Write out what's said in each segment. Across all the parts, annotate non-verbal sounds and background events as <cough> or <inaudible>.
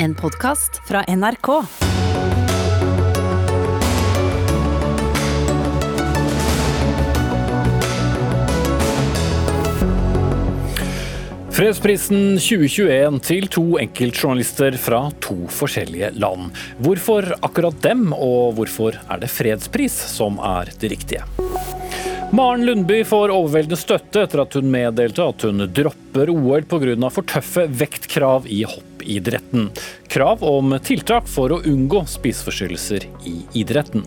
En podkast fra NRK. Fredsprisen 2021 til to enkeltjournalister fra to forskjellige land. Hvorfor akkurat dem, og hvorfor er det fredspris som er det riktige? Maren Lundby får overveldende støtte etter at hun meddelte at hun dropper OL pga. for tøffe vektkrav i hoppidretten. Krav om tiltak for å unngå spiseforstyrrelser i idretten.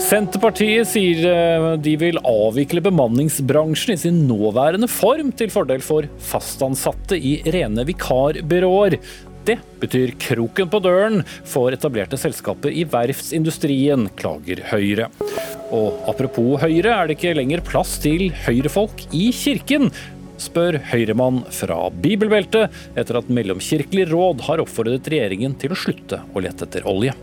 Senterpartiet sier eh, de vil avvikle bemanningsbransjen i sin nåværende form, til fordel for fastansatte i rene vikarbyråer. Det betyr kroken på døren for etablerte selskaper i verftsindustrien, klager Høyre. Og apropos Høyre, er det ikke lenger plass til høyrefolk i kirken? Spør Høyremann fra bibelbeltet, etter at Mellomkirkelig råd har oppfordret regjeringen til å slutte å lete etter olje.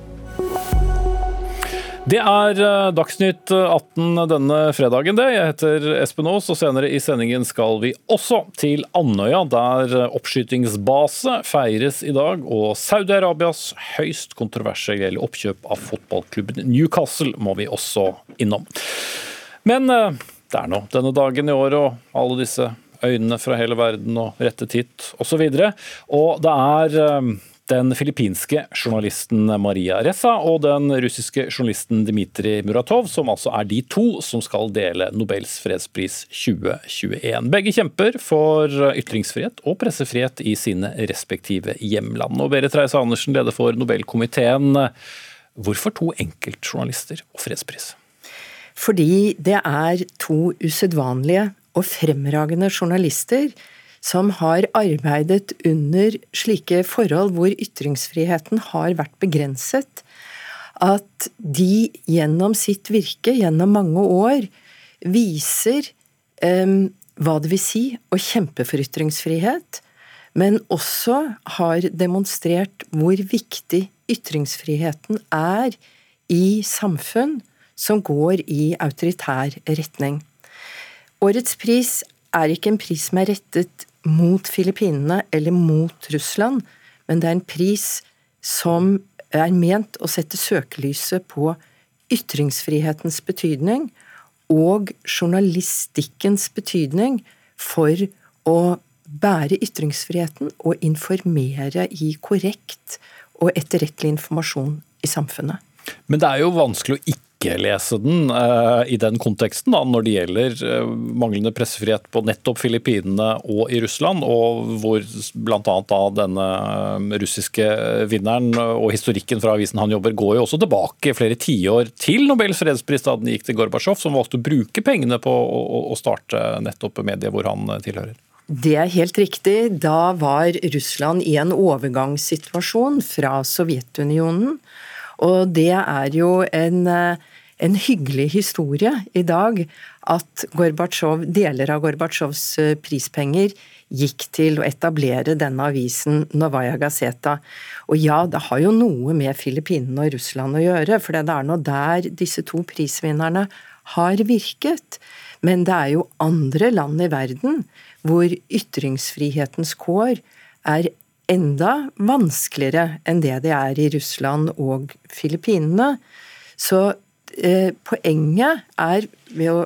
Det er eh, Dagsnytt 18 denne fredagen, det. Jeg heter Espen Aas, og senere i sendingen skal vi også til Andøya, der oppskytingsbase feires i dag, og Saudi-Arabias høyst kontroversielle oppkjøp av fotballklubben Newcastle må vi også innom. Men eh, det er nå denne dagen i år, og alle disse øynene fra hele verden og rettet hit osv. Og, og det er eh, den filippinske journalisten Maria Ressa og den russiske journalisten Dmitrij Muratov, som altså er de to som skal dele Nobels fredspris 2021. Begge kjemper for ytringsfrihet og pressefrihet i sine respektive hjemland. Og Berit Reiss-Andersen, leder for Nobelkomiteen. Hvorfor to enkeltjournalister og fredspris? Fordi det er to usedvanlige og fremragende journalister som har arbeidet under slike forhold hvor ytringsfriheten har vært begrenset, at de gjennom sitt virke, gjennom mange år, viser um, hva det vil si å kjempe for ytringsfrihet, men også har demonstrert hvor viktig ytringsfriheten er i samfunn som går i autoritær retning. Årets pris er ikke en pris som er rettet mot Filippinene eller mot Russland, men det er en pris som er ment å sette søkelyset på ytringsfrihetens betydning og journalistikkens betydning for å bære ytringsfriheten og informere i korrekt og etterrettelig informasjon i samfunnet. Men det er jo vanskelig å ikke ikke lese den uh, i den konteksten, da, når det gjelder uh, manglende pressefrihet på nettopp Filippinene og i Russland, og hvor bl.a. denne uh, russiske vinneren og historikken fra avisen han jobber, går jo også tilbake flere tiår til Nobels fredspris da den gikk til Gorbatsjov, som valgte å bruke pengene på å starte nettopp mediet hvor han tilhører. Det er helt riktig. Da var Russland i en overgangssituasjon fra Sovjetunionen. Og det er jo en, eh, en hyggelig historie i dag at Gorbatsjov, deler av Gorbatsjovs eh, prispenger gikk til å etablere denne avisen Novaja Gazeta. Og ja, det har jo noe med Filippinene og Russland å gjøre, for det er nå der disse to prisvinnerne har virket. Men det er jo andre land i verden hvor ytringsfrihetens kår er enda vanskeligere enn det det er i Russland og Filippinene. Så eh, poenget er ved å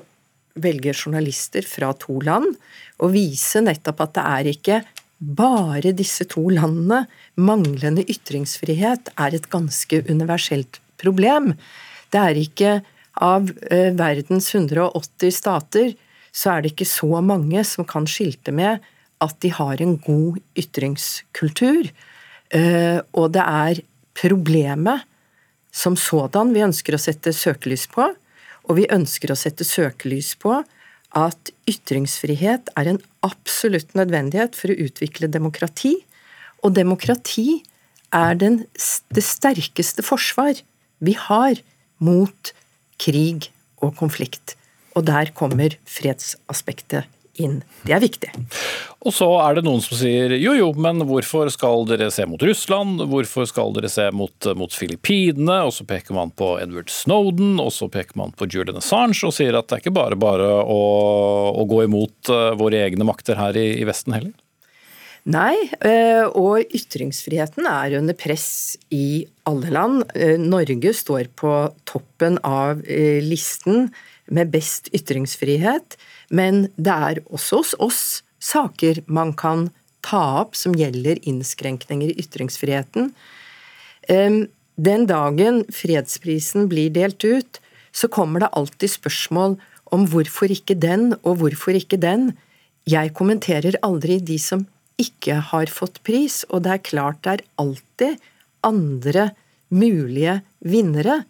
velge journalister fra to land, og vise nettopp at det er ikke bare disse to landene. Manglende ytringsfrihet er et ganske universelt problem. Det er ikke av eh, verdens 180 stater så er det ikke så mange som kan skilte med at de har en god ytringskultur. Eh, og det er problemet som sådan vi ønsker å sette søkelys på. Og vi ønsker å sette søkelys på at ytringsfrihet er en absolutt nødvendighet for å utvikle demokrati. Og demokrati er den, det sterkeste forsvar vi har mot krig og konflikt. Og der kommer fredsaspektet inn. Det er viktig. Og så er det noen som sier jo jo, men hvorfor skal dere se mot Russland, hvorfor skal dere se mot, mot Filippinene? Og så peker man på Edward Snowden, og så peker man på Julian Assange og sier at det er ikke bare bare å, å gå imot uh, våre egne makter her i, i Vesten heller? Nei, eh, og ytringsfriheten er under press i alle land. Eh, Norge står på toppen av eh, listen med best ytringsfrihet, men det er også hos oss saker man kan ta opp som gjelder innskrenkninger i ytringsfriheten. Den dagen fredsprisen blir delt ut, så kommer det alltid spørsmål om hvorfor ikke den, og hvorfor ikke den. Jeg kommenterer aldri de som ikke har fått pris, og det er klart det er alltid andre mulige vinnere.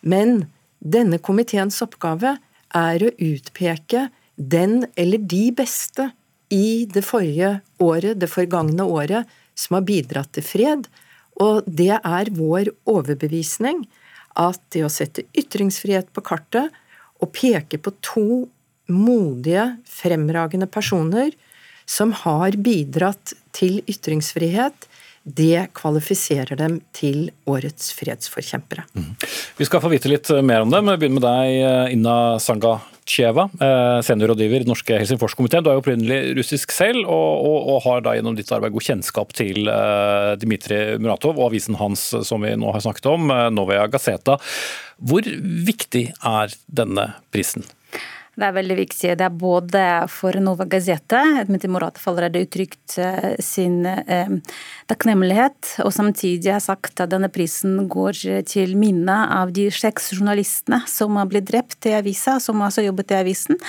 Men denne komiteens oppgave er å utpeke den eller de beste i det forrige året, det forgangne året, som har bidratt til fred. Og det er vår overbevisning at det å sette ytringsfrihet på kartet og peke på to modige, fremragende personer som har bidratt til ytringsfrihet, det kvalifiserer dem til årets fredsforkjempere. Mm. Vi skal få vite litt mer om vi begynner med deg, Inna Sangacheva, eh, seniorrådgiver i den norske Helsingforskomiteen. Du er jo opprinnelig russisk selv, og, og, og, har da gjennom ditt arbeid god kjennskap til uh, Dmitrij Muratov og avisen hans som vi nå har snakket om, Novaya Gazeta. Hvor viktig er denne prisen? Det er veldig viktig. Det er både for Nova Gazeta, Dmitrij har allerede uttrykt eh, sin eh, takknemlighet, og samtidig har sagt at denne prisen går til minne av de seks journalistene som har blitt drept i avisa, som altså jobbet i avisen.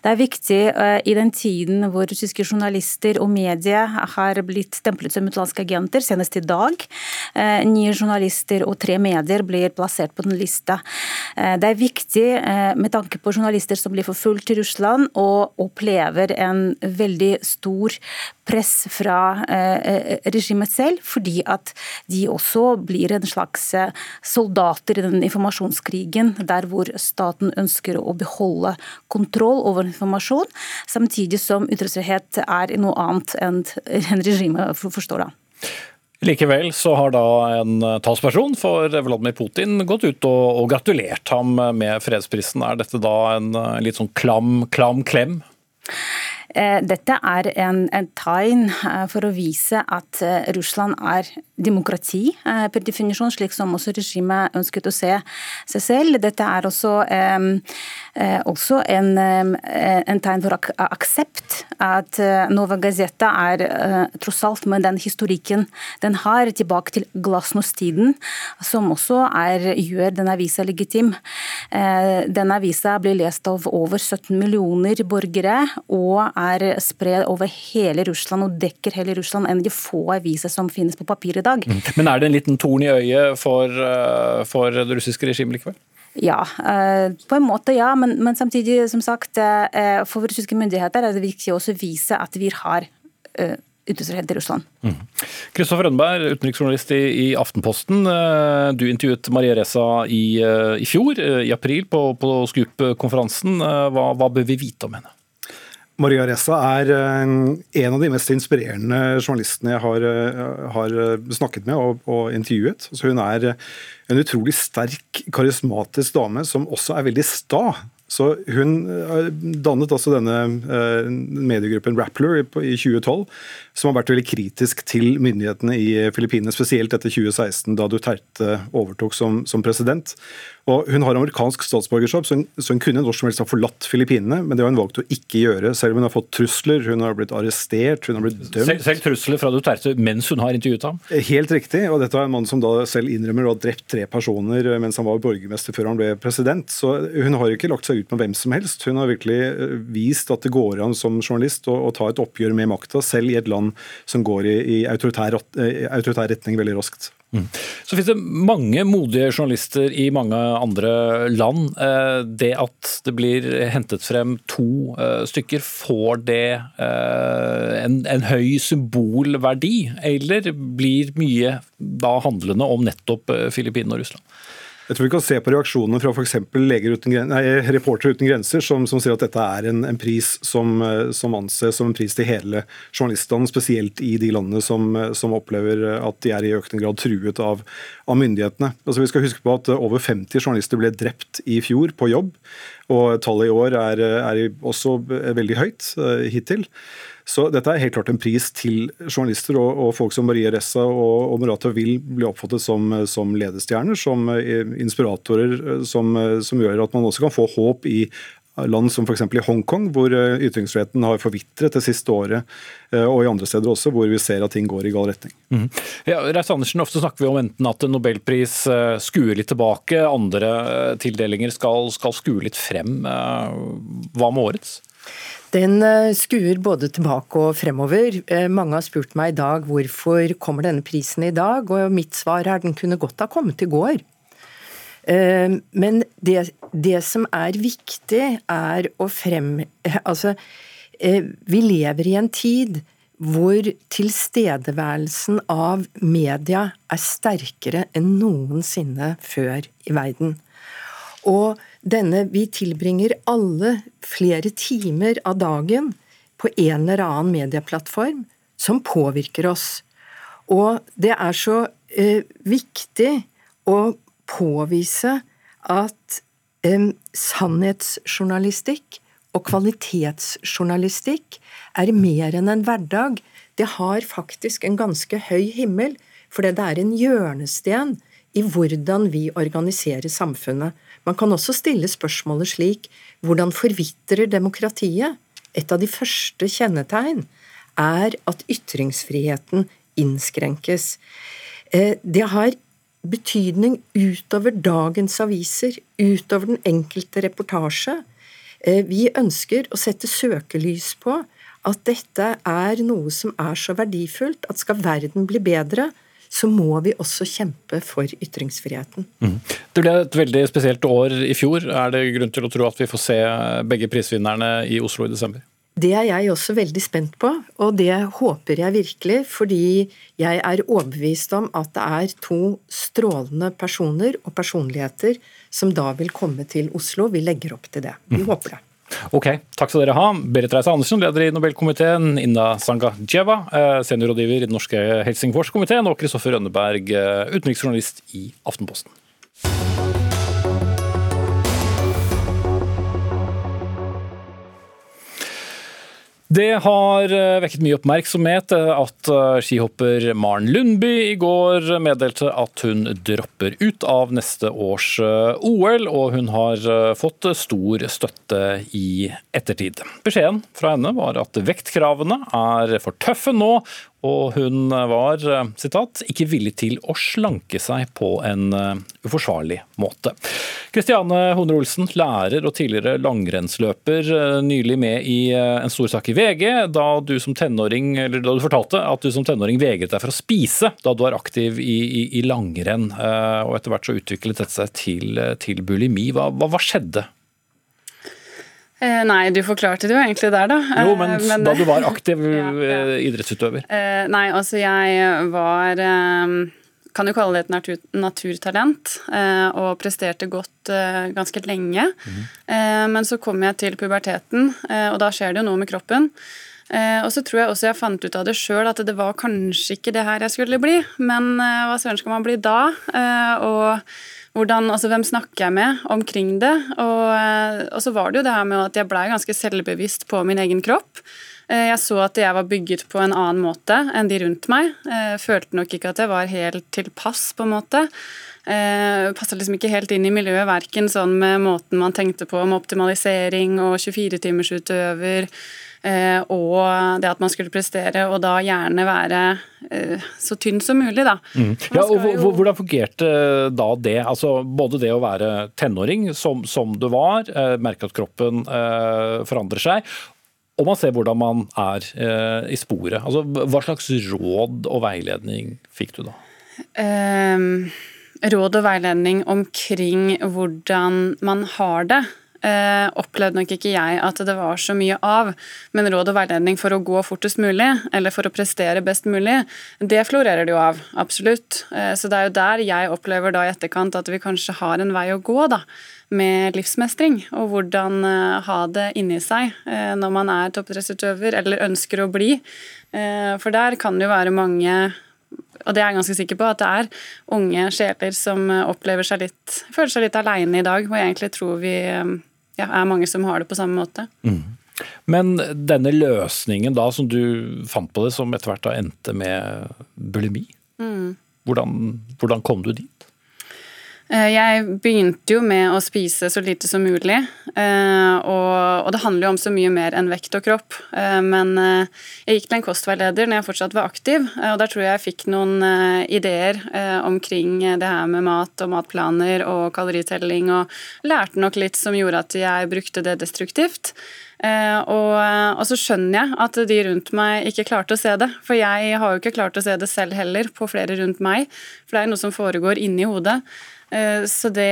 Det er viktig eh, i den tiden hvor russiske journalister og medier har blitt stemplet som utenlandske agenter, senest i dag. Nye journalister og tre medier blir plassert på den lista. Det er viktig med tanke på journalister som blir forfulgt forfulgt i Russland og opplever en veldig stor press fra eh, regimet selv, fordi at de også blir en slags eh, soldater i den informasjonskrigen, der hvor staten ønsker å beholde kontroll over informasjon, samtidig som ytringsfrihet er noe annet enn regimet forstår da. Likevel så har da en talsperson for Vladimir Putin gått ut og, og gratulert ham med fredsprisen. Er dette da en, en litt sånn klam, klam klem? Eh, dette er en, en, tegn eh, for å vise at eh, Russland er demokrati per definisjon, slik som også regimet ønsket å se seg selv. Dette er også, også en, en, tegn for ak aksept. At Nova Gazeta er tross alt med den historikken den har, tilbake til glasnostiden, som også er, gjør denne avisa legitim. Denne avisa blir lest av over 17 millioner borgere og er spredd over hele Russland og dekker hele Russland, enn de få aviser som finnes på papir i dag. Mm. Men er det en liten torn i øyet for, eh, for det russiske regimet likevel? Ja, eh, på en måte ja, men, men, samtidig, som sagt, eh, for russiske myndigheter er det viktig også å vise at vi har utenriksrett i Russland. Kristoffer mm. Rønneberg, utenriksjournalist i, i, Aftenposten. Du intervjuet Maria Reza i, i fjor, i april, på, på Skup-konferansen. Hva, hva bør vi vite om henne? Maria Ressa er eh, en av de mest inspirerende journalistene jeg har, eh, har eh, snakket med og, og intervjuet. Så hun er en utrolig sterk, karismatisk dame som også er veldig sta. Så Hun dannet altså denne mediegruppen Rappler i 2012, som har vært veldig kritisk til myndighetene i Filippinene, spesielt etter 2016, da Duterte overtok som, som president. Og Hun har amerikansk statsborgerskap, så hun, så hun kunne når som helst ha forlatt Filippinene, men det har hun valgt å ikke gjøre, selv om hun har fått trusler, hun har blitt arrestert, hun har blitt dømt. Selv, selv trusler fra Duterte mens hun har intervjuet ham? Helt riktig, og dette er en mann som da selv innrømmer å ha drept tre personer mens han var borgermester før han ble president. Så hun har ikke lagt seg ut med hvem som helst. Hun har virkelig eh, vist at det går an som journalist å, å ta et oppgjør med makta, selv i et land som går i, i autoritær, eh, autoritær retning veldig raskt. Mm. Så finnes det mange modige journalister i mange andre land. Eh, det at det blir hentet frem to eh, stykker, får det eh, en, en høy symbolverdi? Eller blir mye da handlende om nettopp Filippinene og Russland? Jeg tror vi kan se på reaksjonene fra f.eks. Reportere uten grenser, som, som, sier at dette er en, en pris som, som, anses som en pris til hele journalistene, spesielt i de landene som, som, opplever at de er i økende grad truet av, av myndighetene. Altså, vi skal huske på at over 50 journalister ble drept i fjor på jobb, og tallet i år er, er også veldig høyt hittil. Så dette er helt klart en pris til journalister og, og folk som Maria Ressa og, og Murata vil bli oppfattet som, som ledestjerner, som inspiratorer, som, som gjør at man også kan få håp i land som f.eks. i Hongkong, hvor eh, ytringsfriheten har forvitret det siste året, eh, og i andre steder også, hvor vi ser at ting går i gal retning. Mm. Ja, Reis Andersen, Ofte snakker vi om enten at Nobelpris eh, skuer litt tilbake, andre tildelinger skal, skal skue litt frem. Hva med årets? Den skuer både tilbake og fremover. Mange har spurt meg i dag hvorfor kommer denne prisen i dag, og mitt svar er den kunne godt ha kommet i går. Eh, men det, det, som er viktig, er å frem... Altså, eh, vi lever i en tid hvor tilstedeværelsen av media er sterkere enn noensinne før i verden. Og denne Vi tilbringer alle flere timer av dagen på en eller annen medieplattform som påvirker oss. Og det er så eh, viktig å påvise at eh, sannhetsjournalistikk og kvalitetsjournalistikk er mer enn en hverdag. Det har faktisk en ganske høy himmel, fordi det er en hjørnesten i hvordan vi organiserer samfunnet. Man kan også stille spørsmålet slik hvordan forvitrer demokratiet? Et av de første kjennetegn er at ytringsfriheten innskrenkes. Eh, det har betydning utover dagens aviser, utover den enkelte reportasje. Eh, vi ønsker å sette søkelys på at dette er noe som er så verdifullt at skal verden bli bedre, så må vi også kjempe for ytringsfriheten. Mm. Det ble et veldig spesielt år i fjor. Er det grunn til å tro at vi får se begge prisvinnerne i Oslo i desember? Det er jeg også veldig spent på, og det håper jeg virkelig, fordi jeg er overbevist om at det er to strålende personer og personligheter som da vil komme til Oslo. Vi legger opp til det. Vi mm. håper det. Ok, Takk skal dere ha. Berit Reise Andersen, leder i Nobelkomiteen. Inna Sangajeva, eh, seniorrådgiver i den norske Helsingforskomiteen. Og Kristoffer Rønneberg, eh, utenriksjournalist i Aftenposten. Det har eh, vekket mye oppmerksomhet eh, at eh, skihopper Maren Lundby i går meddelte at hun dropper ut av neste års OL, og hun har fått stor støtte i ettertid. Beskjeden fra henne var at vektkravene er for tøffe nå, og hun var citat, ikke villig til å slanke seg på en uforsvarlig måte. Kristiane Honre Olsen, lærer og tidligere langrennsløper, nylig med i en stor sak i VG da du som tenåring, eller da du fortalte at du som tenåring vegret deg for å spise da du var aktiv i, i, i langrenn, og etter hvert så utviklet dette seg til, til bulimi. Hva, hva, hva skjedde? Eh, nei, du forklarte det jo egentlig der, da. Jo, men, eh, <laughs> men da du var aktiv <laughs> ja, ja. Eh, idrettsutøver? Nei, altså jeg var kan jo kalle det et natur, naturtalent, og presterte godt ganske lenge. Mm. Men så kom jeg til puberteten, og da skjer det jo noe med kroppen. Og så tror jeg også jeg fant ut av det sjøl at det var kanskje ikke det her jeg skulle bli, men hva søren skal man bli da? Og hvordan, altså, hvem snakker jeg med omkring det? Og, eh, og, så var det jo det her med at jeg blei ganske selvbevisst på min egen kropp. Eh, jeg så at jeg var bygget på en annen måte enn de rundt meg. Jeg eh, følte nok ikke at jeg var helt tilpass, på en måte. Passa liksom ikke helt inn i miljøet, verken sånn med måten man tenkte på med optimalisering og 24-timersutøver. Eh, og det at man skulle prestere, og da gjerne være eh, så tynn som mulig, da. Mm. Ja, og jo... Hvordan fungerte da det? Altså, både det å være tenåring, som, som du var, eh, merke at kroppen forandrer seg, og man ser hvordan man er i sporet. Altså, hva slags råd og veiledning fikk du da? Um, råd og veiledning omkring hvordan man har det eh, opplevde nok ikke jeg at det var så mye av. Men råd og veiledning for å gå fortest mulig, eller for å prestere best mulig, det florerer det jo av. Absolutt. Eh, så det er jo der jeg opplever da i etterkant at vi kanskje har en vei å gå, da. Med livsmestring, og hvordan eh, ha det inni seg eh, når man er toppidrettsutøver eller ønsker å bli. Eh, for der kan det jo være mange og det er jeg ganske sikker på, at det er unge sjeler som opplever seg litt, føler seg litt aleine i dag, og jeg egentlig tror vi ja, er mange som har det på samme måte. Mm. Men denne løsningen da, som du fant på det, som etter hvert da endte med bulimi, mm. hvordan, hvordan kom du dit? Eh, jeg begynte jo med å spise så lite som mulig, eh, og, det handler jo om så mye mer enn vekt og kropp. Eh, men jeg gikk til en kostveileder når jeg fortsatt var aktiv, og der tror jeg jeg fikk noen ideer omkring det her med mat og matplaner og kaloritelling, og lærte nok litt som gjorde at jeg brukte det destruktivt. Og, og, så skjønner jeg at de rundt meg ikke klarte å se det. For jeg har jo ikke klart å se det selv heller, på flere rundt meg. For det er noe som foregår inni hodet. Eh, så det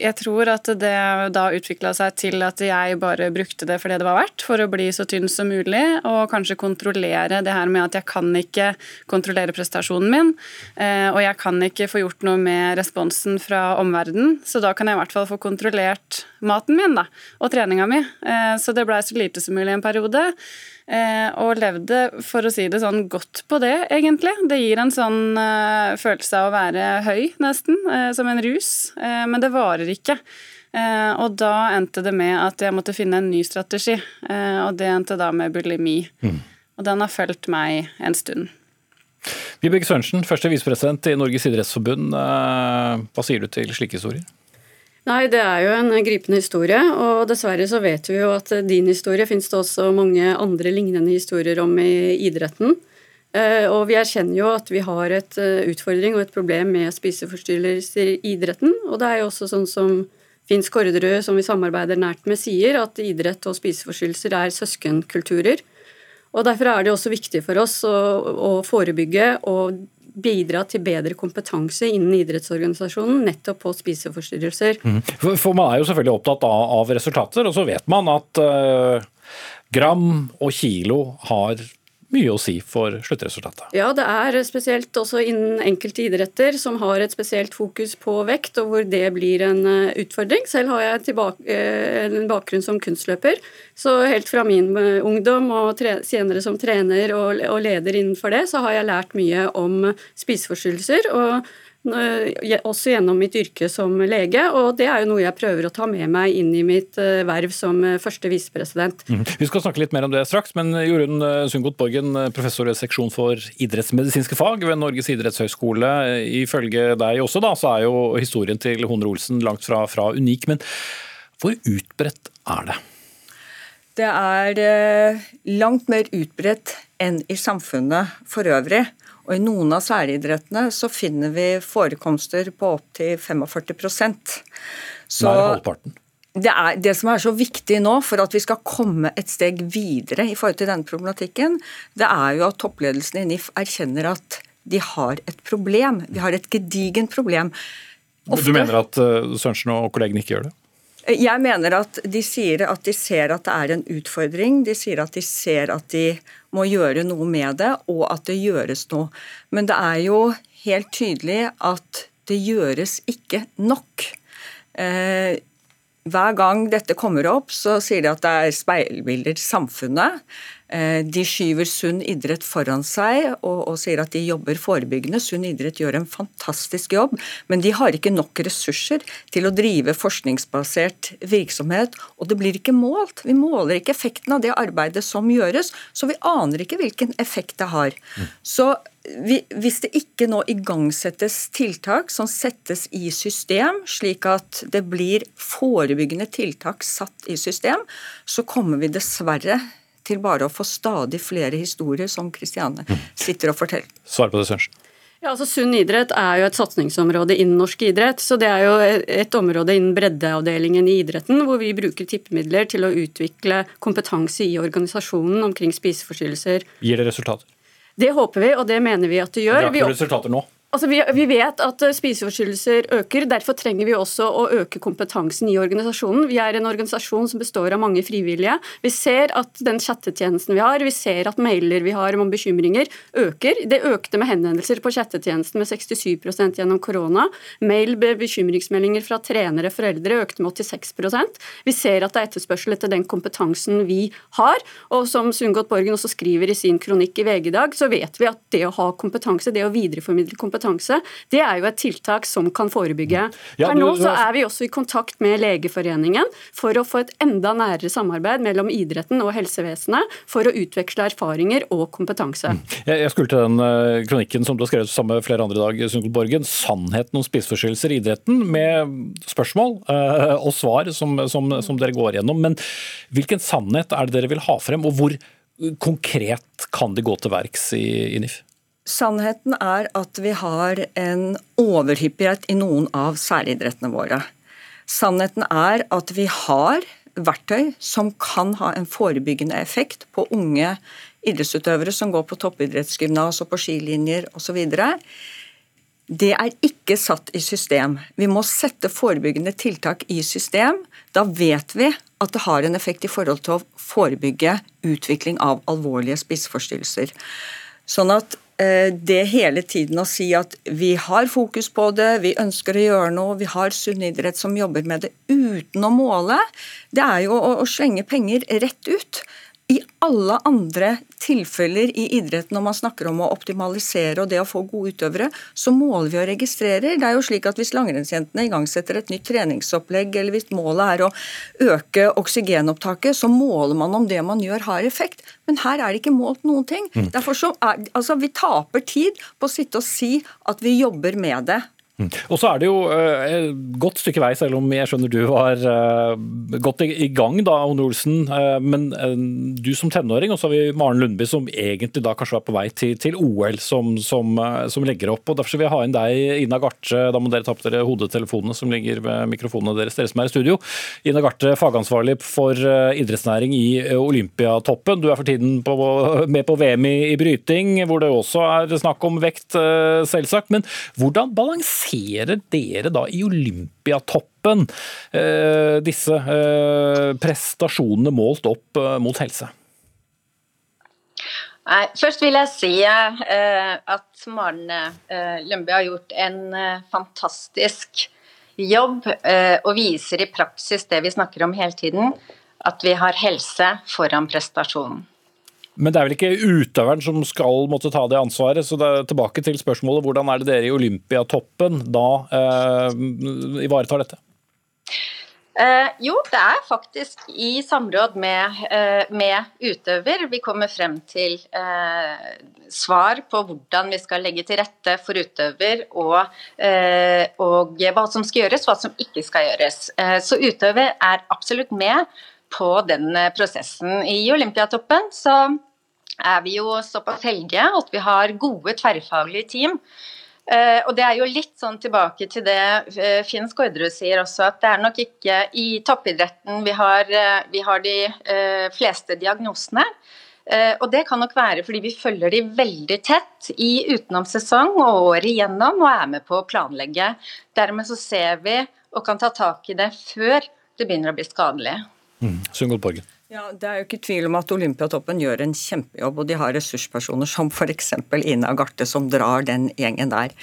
Jeg tror at det da utvikla seg til at jeg bare brukte det for det det var verdt, for å bli så tynn som mulig, og kanskje kontrollere det her med at jeg kan ikke kontrollere prestasjonen min, eh, og jeg kan ikke få gjort noe med responsen fra omverdenen, så da kan jeg i hvert fall få kontrollert maten min da, og treninga mi. Eh, så det blei så lite som mulig en periode. Eh, og levde, for å si det sånn, godt på det, egentlig. Det gir en sånn uh, følelse av å være høy, nesten, uh, som en rus. Men det varer ikke. og da endte det med at jeg måtte finne en ny strategi, og det endte da med bulimi. Mm. Og den har fulgt meg en stund. Vibeke Sørensen, første visepresident i Norges idrettsforbund. Hva sier du til slike historier? Nei, det er jo en gripende historie, og dessverre så vet vi jo at din historie finnes det også mange andre lignende historier om i idretten. Eh, og vi erkjenner jo at vi har et eh, utfordring og et problem med spiseforstyrrelser i idretten. Og det er jo også sånn som Finn Skårderud, som vi samarbeider nært med, sier, at idrett og spiseforstyrrelser er søskenkulturer. Og Derfor er det også viktig for oss å, å forebygge og bidra til bedre kompetanse innen idrettsorganisasjonen nettopp på spiseforstyrrelser. Mm. For, man er jo selvfølgelig opptatt av, av resultater, og så vet man at uh, gram og kilo har mye å si for sluttresultatet. Ja, det er spesielt også innen enkelte idretter som har et spesielt fokus på vekt, og hvor det blir en eh, utfordring. Selv har jeg tilbake, eh, en bakgrunn som kunstløper, så helt fra min eh, ungdom og tre, senere som trener og, og leder innenfor det, så har jeg lært mye om spiseforstyrrelser. og også gjennom mitt yrke som lege, og det er jo noe jeg prøver å ta med meg inn i mitt eh, verv som eh, første visepresident. Mm. Vi skal snakke litt mer om det straks, men Jorunn eh, Sundgodt Borgen, professor i seksjon for idrettsmedisinske fag ved Norges idrettshøgskole. Ifølge deg også, da, så er jo historien til Honre Olsen langt fra, fra unik. Men hvor utbredt er det? Det er langt mer utbredt enn i samfunnet for øvrig. Og I noen av særidrettene så finner vi forekomster på opptil 45% Så Nær halvparten. Det, er, det som er så viktig nå for at vi skal komme et steg videre i forhold til denne problematikken, det er jo at toppledelsen i NIF erkjenner at de har et problem. Vi har et gedigent problem. Ofte, du mener at uh, Sørensen og kollegene ikke gjør det? Jeg mener at de sier at de ser at det er en utfordring. De sier at de ser at de må gjøre noe med det, og at det gjøres noe. Men det er jo helt tydelig at det gjøres ikke nok. Eh, hver gang dette kommer opp, så sier de at det er speilbilder til samfunnet. Eh, de skyver sunn idrett foran seg og, og, sier at de jobber forebyggende. Sunn idrett gjør en fantastisk jobb, men de har ikke nok ressurser til å drive forskningsbasert virksomhet. Og det blir ikke målt. Vi måler ikke effekten av det arbeidet som gjøres, så vi aner ikke hvilken effekt det har. Så hvis det ikke nå igangsettes tiltak som settes i system, slik at det blir forebyggende tiltak satt i system, så kommer vi dessverre til bare å få stadig flere historier som Kristiane sitter og forteller. Svar på det, Sørensen. Ja, altså Sunn idrett er jo et satsingsområde innen norsk idrett. så Det er jo et område innen breddeavdelingen i idretten hvor vi bruker tippemidler til å utvikle kompetanse i organisasjonen omkring spiseforstyrrelser. Gir det resultater? Det håper vi, og det mener vi at det gjør. Det er ikke resultater nå? Altså, vi, vet at eh, spiseforstyrrelser øker. Derfor trenger vi også å øke kompetansen i organisasjonen. Vi er en organisasjon som består av mange frivillige. Vi ser at den chattetjenesten vi har, vi ser at mailer vi har om bekymringer, øker. Det økte med henvendelser på chattetjenesten med 67 gjennom korona. Mail med bekymringsmeldinger fra trenere, og foreldre økte med 86% Vi ser at det er etterspørsel etter den kompetansen vi har. Og som Sundgodt Borgen også skriver i sin kronikk i VG i dag, så vet vi at det å ha kompetanse, det å videreformidle kompetanse, kompetanse, det er jo et tiltak som kan forebygge. Ja, Her nå så er vi også i kontakt med Legeforeningen for å få et enda nærere samarbeid mellom idretten og helsevesenet for å utveksle erfaringer og kompetanse. Jeg, jeg skulle til den eh, kronikken som du har skrevet sammen med flere andre i dag, Sunkel Borgen. 'Sannheten om spiseforstyrrelser i idretten', med spørsmål eh, og svar som, som, som dere går gjennom. Men hvilken sannhet er det dere vil ha frem, og hvor konkret kan de gå til verks i, i NIF? Sannheten er at vi har en overhyppighet i noen av særidrettene våre. Sannheten er at vi har verktøy som kan ha en forebyggende effekt på unge idrettsutøvere som går på toppidrettsgymnas og på skilinjer osv. Det er ikke satt i system. Vi må sette forebyggende tiltak i system. Da vet vi at det har en effekt i forhold til å forebygge utvikling av alvorlige spiseforstyrrelser. Sånn at det hele tiden å si at vi har fokus på det, vi ønsker å gjøre noe, vi har sunn idrett som jobber med det uten å måle, det er jo å, å slenge penger rett ut. I alle andre tilfeller i idretten når man snakker om å optimalisere og det å få gode utøvere, så måler vi og registrerer. Det er jo slik at Hvis langrennsjentene igangsetter et nytt treningsopplegg, eller hvis målet er å øke oksygenopptaket, så måler man om det man gjør har effekt. Men her er det ikke målt noen ting. Derfor så er, altså Vi taper tid på å sitte og si at vi jobber med det. Og så er det jo eh, et godt stykke vei, selv om jeg skjønner du var eh, godt i gang da, One Olsen. eh, Men du som tenåring, og så har vi Maren Lundby som egentlig da kanskje var på vei til, til OL, som, som, som legger opp. og Derfor vil jeg ha inn deg, Ina Garthe. Da må dere ta på dere hodetelefonene som ligger ved mikrofonene deres, dere som er i studio. Ina Garthe, fagansvarlig for idrettsnæring i Olympiatoppen. Du er for tiden på, med på VM i, i bryting, hvor det også er snakk om vekt, selvsagt. Men hvordan balanserer dere da i Olympiatoppen eh, disse eh, prestasjonene målt opp eh, mot helse? Nei, først vil jeg si at Maren Lønby har gjort en fantastisk jobb og viser i praksis det vi snakker om hele tiden, at vi har helse foran prestasjonen. Men det er vel ikke utøveren som skal måtte ta det ansvaret. så det er tilbake til spørsmålet, Hvordan er det dere i Olympiatoppen da eh, ivaretar dette? Eh, jo, det er faktisk i samråd med, eh, med utøver vi kommer frem til eh, svar på hvordan vi skal legge til rette for utøver, og, eh, og hva som skal gjøres, hva som ikke skal gjøres. Eh, så utøver er absolutt med på den eh, prosessen. I Olympiatoppen så er vi jo såpass heldige at vi har gode tverrfaglige team. Uh, og det er jo litt sånn tilbake til det uh, Finn Skårderud sier også, at det er nok ikke i toppidretten vi har, uh, vi har de fleste diagnosene. Og det kan nok være fordi vi følger de veldig tett i utenomsesong og året igjennom, og er med på å planlegge. Dermed så ser vi og kan ta tak i det før det begynner å bli skadelig. Mm. Ja, Det er jo ikke tvil om at Olympiatoppen gjør en kjempejobb, og de har ressurspersoner som f.eks. Ina Garthe, som drar den gjengen der.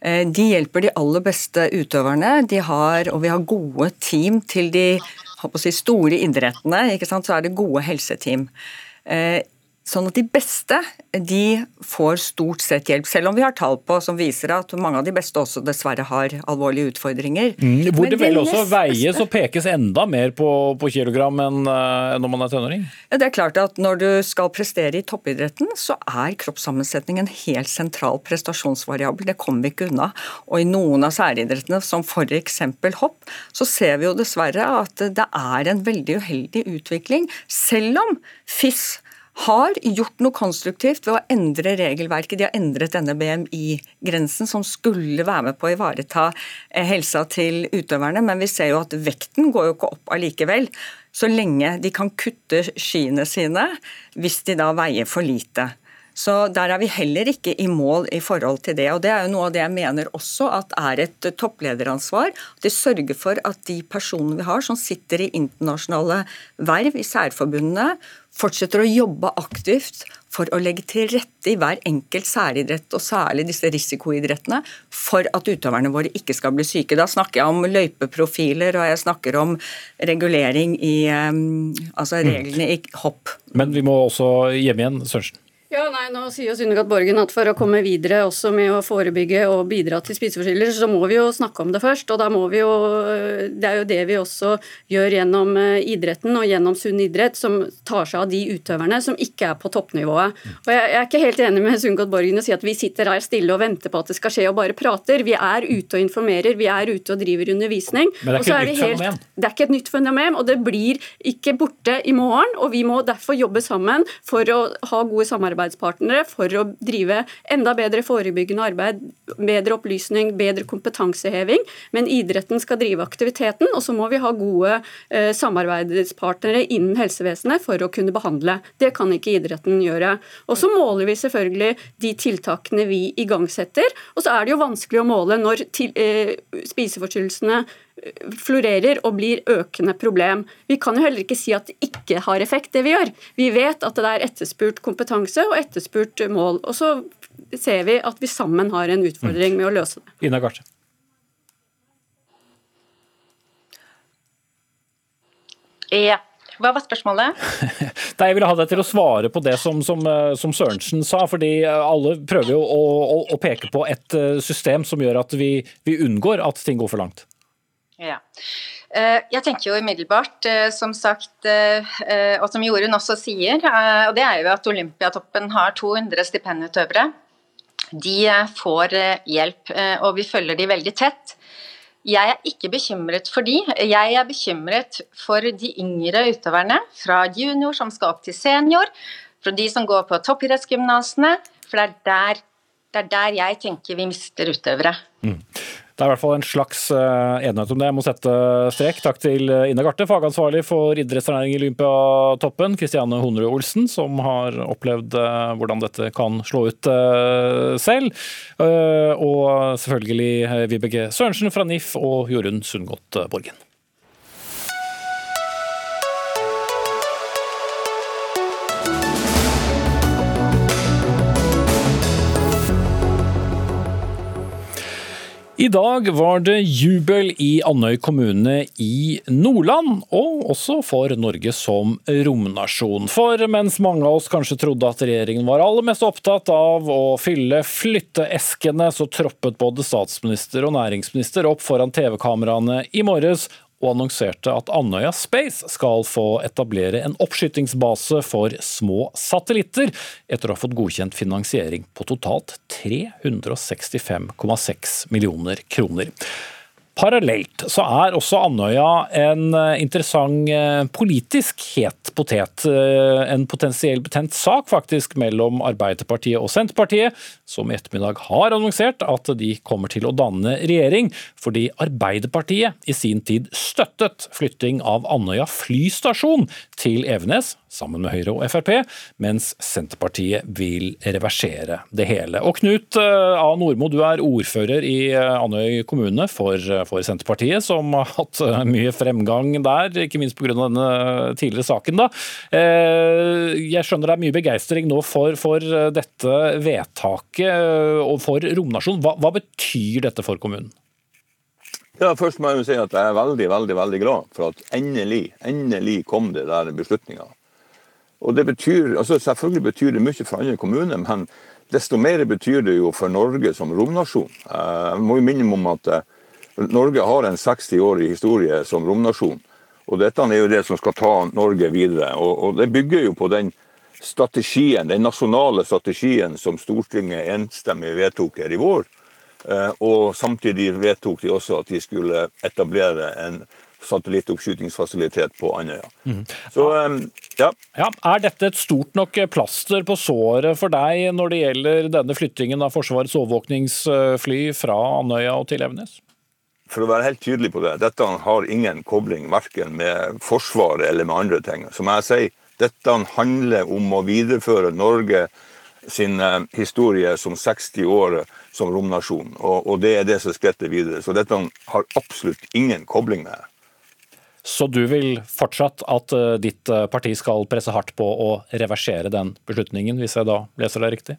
Eh, De hjelper de aller beste utøverne, de har, og vi har gode team til de si, store idrettene. ikke sant? Så er det gode helseteam. Sånn at de beste de får stort sett hjelp, selv om vi har tall på som viser at mange av de beste også dessverre har alvorlige utfordringer. Mm, hvor Men det vel også veies beste- og pekes enda mer på, på kilogram enn uh, når man er tenåring? Ja, det er klart at Når du skal prestere i toppidretten, så er kroppssammensetning en helt sentral prestasjonsvariabel. Det kommer vi ikke unna. Og I noen av særidrettene, som f.eks. hopp, så ser vi jo dessverre at det er en veldig uheldig utvikling. Selv om FIS har gjort noe konstruktivt ved å endre regelverket. De har endret denne BMI-grensen, som skulle være med på å ivareta eh, helsa til utøverne. Men vi ser jo at vekten går jo ikke opp allikevel. Så lenge de kan kutte skiene sine hvis de da veier for lite. Så Der er vi heller ikke i mål i forhold til det. og Det er jo noe av det jeg mener også at er et topplederansvar. At de sørger for at de personene vi har som sitter i internasjonale verv i særforbundene, fortsetter å jobbe aktivt for å legge til rette i hver enkelt særidrett, og særlig disse risikoidrettene, for at utøverne våre ikke skal bli syke. Da snakker jeg om løypeprofiler, og jeg snakker om regulering i um, altså reglene i hopp. Men vi må også hjem igjen, Sørensen. Ja, nei, nå sier Sunnigat Borgen at for å komme videre også med å forebygge og bidra til spiseforstyrrelser, så må vi jo snakke om det først. Og da må vi jo Det er jo det vi også gjør gjennom eh, idretten og gjennom Sunn idrett, som tar seg av de utøverne som ikke er på toppnivået. Og jeg, er ikke helt enig med Sunnigat Borgen å si at vi sitter her stille og venter på at det skal skje og bare prater. Vi er ute og informerer, vi er ute og driver undervisning. Men det er ikke et nytt helt, fenomen? Det er ikke et nytt fenomen, og det blir ikke borte i morgen. Og vi må derfor jobbe sammen for å ha gode samarbeid samarbeidspartnere for å drive enda bedre forebyggende arbeid, bedre opplysning, bedre kompetanseheving. Men idretten skal drive aktiviteten, og så må vi ha gode eh, samarbeidspartnere innen helsevesenet for å kunne behandle. Det kan ikke idretten gjøre. Og så måler vi selvfølgelig de tiltakene vi igangsetter. Og så er det jo vanskelig å måle når til, eh, spiseforstyrrelsene florerer og blir økende problem. Vi kan jo heller ikke si at det ikke har effekt, det vi gjør. Vi vet at det er etterspurt kompetanse og etterspurt mål. Og så ser vi at vi sammen har en utfordring med å løse det. Ina Garte. Ja. Hva var spørsmålet? <laughs> Nei, jeg ville ha deg til å svare på det som, som, eh, som Sørensen sa. fordi eh, Alle prøver jo å, å, å, peke på et eh, system som gjør at vi, vi unngår at ting går for langt. Ja. Eh, jeg tenker jo umiddelbart, eh, som sagt, eh, og som Jorunn også sier, og det er jo at Olympiatoppen har 200 stipendutøvere. De får hjelp, og vi følger de veldig tett. Jeg er ikke bekymret for de. Jeg er bekymret for de yngre utøverne, fra junior som skal opp til senior, fra de som går på toppidrettsgymnasene. For det er, der, det er der jeg tenker vi mister utøvere. Mm. Det er i hvert fall en slags eh, enighet om det. Jeg må sette strek. Takk til eh, Ine Garte, fagansvarlig for idrettsernæring i Olympiatoppen. Kristiane Honrud Olsen, som har opplevd eh, hvordan dette kan slå ut selv. Og selvfølgelig Vibeke Sørensen fra NIF og Jorunn Sundgodt Borgen. I dag var det jubel i Andøy kommune i Nordland, og også for Norge som romnasjon. For mens mange av oss kanskje trodde at regjeringen var aller mest opptatt av å fylle flytteeskene, så troppet både statsminister og næringsminister opp foran TV-kameraene i morges og annonserte at Andøya Space skal få etablere en oppskytingsbase for små satellitter, etter å ha fått godkjent finansiering på totalt 365,6 millioner kroner. Parallelt så er også Andøya en eh, interessant eh, politisk het potet. Eh, en potensiell betent sak faktisk mellom Arbeiderpartiet og Senterpartiet, som i ettermiddag har annonsert at de kommer til å danne regjering, fordi Arbeiderpartiet i sin tid støttet flytting av Andøya flystasjon til Evenes, sammen med Høyre og Frp, mens Senterpartiet vil reversere det hele. Og Knut A. Nordmo, du er ordfører i Andøy kommune for for Senterpartiet, som har hatt eh, mye fremgang der, ikke minst pga. denne tidligere saken. Da. Eh, jeg skjønner det er mye begeistring nå for, for dette vedtaket eh, og for romnasjon. Hva, hva betyr dette for kommunen? Ja, Først må jeg jo si at jeg er veldig veldig, veldig glad for at endelig endelig kom det der beslutninga. Og det betyr, altså Selvfølgelig betyr det mye for andre kommuner, men desto mer betyr det jo for Norge som romnasjon. Jeg må jo minne om at Norge har en 60-årig historie som romnasjon. Og dette er jo det som skal ta Norge videre. Og det bygger jo på den strategien, den nasjonale strategien som Stortinget enstemmig vedtok her i vår. Eh, og samtidig vedtok de også at de skulle etablere en satellittoppskytingsfasilitet på Andøya. Mm. Så, ja. ja. Er dette et stort nok plaster på såret for deg når det gjelder denne flyttingen av Forsvarets overvåkningsfly fra Andøya og til Evenes? for å være helt tydelig på det, dette har ingen kobling verken med Forsvaret eller med andre ting. Som jeg sier, dette handler om å videreføre Norge sin eh, historie som 60 år som romnasjon. Og, og det er det som skretter videre. Så dette har absolutt ingen kobling med det. Så du vil fortsatt at uh, ditt uh, parti skal presse hardt på å reversere den beslutningen, hvis jeg da leser det riktig?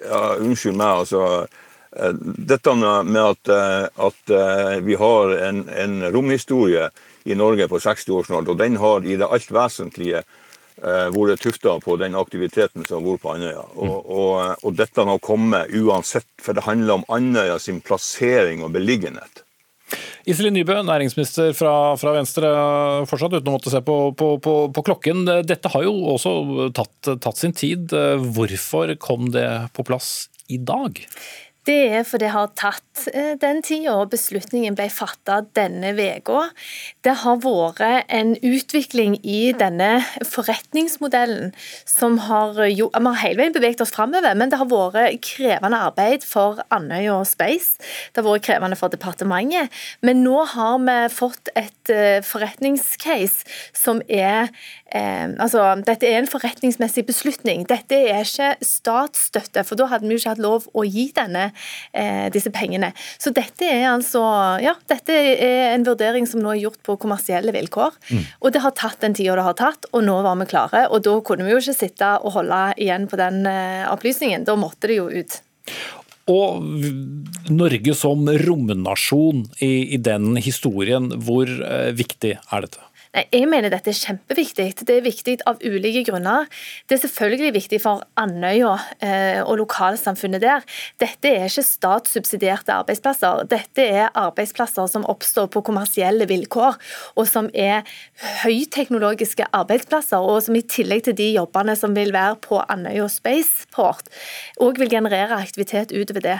Ja, Unnskyld meg, altså. Eh, dette med at, eh, at eh, vi har en, en, romhistorie i Norge på 60 år snart, og den har i det alt vesentlige vært eh, tufta på den aktiviteten som har vært på Andøya. Og, og, og, dette har kommet uansett, for det handler om Andøya sin plassering og beliggenhet. Iselin Nybø, næringsminister fra, fra, Venstre, fortsatt uten å måtte se på, på, på, på klokken. Dette har jo også tatt, tatt sin tid. Hvorfor kom det på plass i dag? Det er fordi det har tatt eh, den tida, beslutningen ble fatta denne uka. Det har vært en utvikling i denne forretningsmodellen som har jo, Vi har hele veien beveget oss framover, men det har vært krevende arbeid for Andøya Space. Det har vært krevende for departementet. Men nå har vi fått et eh, forretningscase som er eh, Altså, dette er en forretningsmessig beslutning. Dette er ikke statsstøtte, for da hadde vi jo ikke hatt lov å gi denne disse pengene. Så dette er altså Ja, dette er en vurdering som nå er gjort på kommersielle vilkår. Mm. Og det har tatt den tida det har tatt, og nå var vi klare. Og da kunne vi jo ikke sitte og holde igjen på den eh, opplysningen. Da måtte det jo ut. Og Norge som romnasjon i, i den historien, hvor eh, viktig er dette? Nei, Jeg mener dette er kjempeviktig. Det er viktig av ulike grunner. Det er selvfølgelig viktig for Andøya eh, og lokalsamfunnet der. Dette er ikke statssubsidierte arbeidsplasser. Dette er arbeidsplasser som oppstår på kommersielle vilkår, og som er høyteknologiske arbeidsplasser, og som i tillegg til de jobbene som vil være på Andøya Spaceport, òg vil generere aktivitet utover det.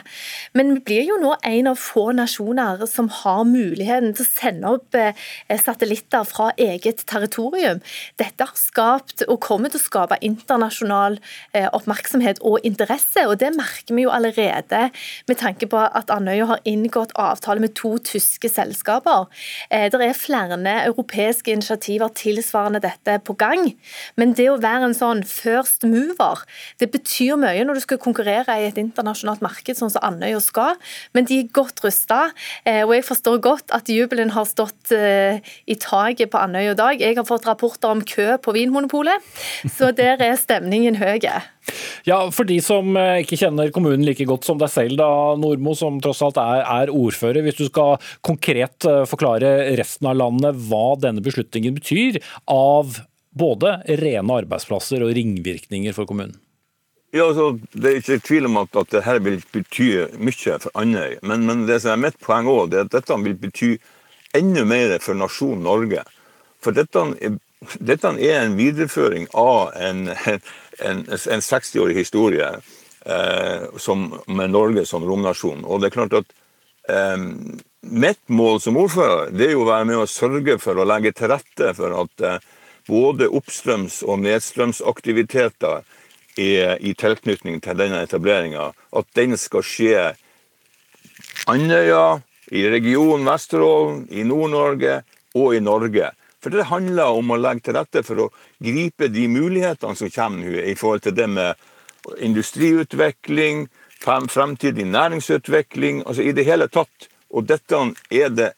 Men vi blir jo nå en av få nasjoner som har muligheten til å sende opp eh, satellitter fra eget territorium. Dette har skapt, og kommer til å skape, internasjonal eh, oppmerksomhet og interesse. og Det merker vi jo allerede med tanke på at Andøya har inngått avtale med to tyske selskaper. Eh, det er flere europeiske initiativer tilsvarende dette på gang. Men det å være en sånn first mover, det betyr mye når du skal konkurrere i et internasjonalt marked, sånn som Andøya skal. Men de er godt rusta, eh, og jeg forstår godt at jubelen har stått i taket på Andøya Andøy i dag. Jeg har fått rapporter om kø på Vinmonopolet, så der er stemningen høy. Ja, For de som eh, ikke kjenner kommunen like godt som deg selv, da, Nordmo, som tross alt er, er, ordfører. Hvis du skal konkret eh, forklare resten av landet hva denne beslutningen betyr av både rene arbeidsplasser og ringvirkninger for kommunen? Ja, altså, Det er ikke tvil om at, at dette vil bety mye for Andøy. Men, men, det som er mitt poeng òg, er at dette vil bety enda mer for nasjonen Norge. For dette, dette er en videreføring av en, en, en 60-årig historie eh, som, med Norge som romnasjon. Og det er klart at eh, Mitt mål som ordfører det er jo å være med å sørge for å legge til rette for at eh, både oppstrøms- og nedstrømsaktiviteter er, i tilknytning til denne etableringa, at den skal skje Andøya, i regionen Vesterålen, i Nord-Norge og i Norge. For det handler om å legge til rette for å gripe de mulighetene som kommer nå i forhold til det med industriutvikling, fremtidig næringsutvikling, altså i det hele tatt. Og dette er det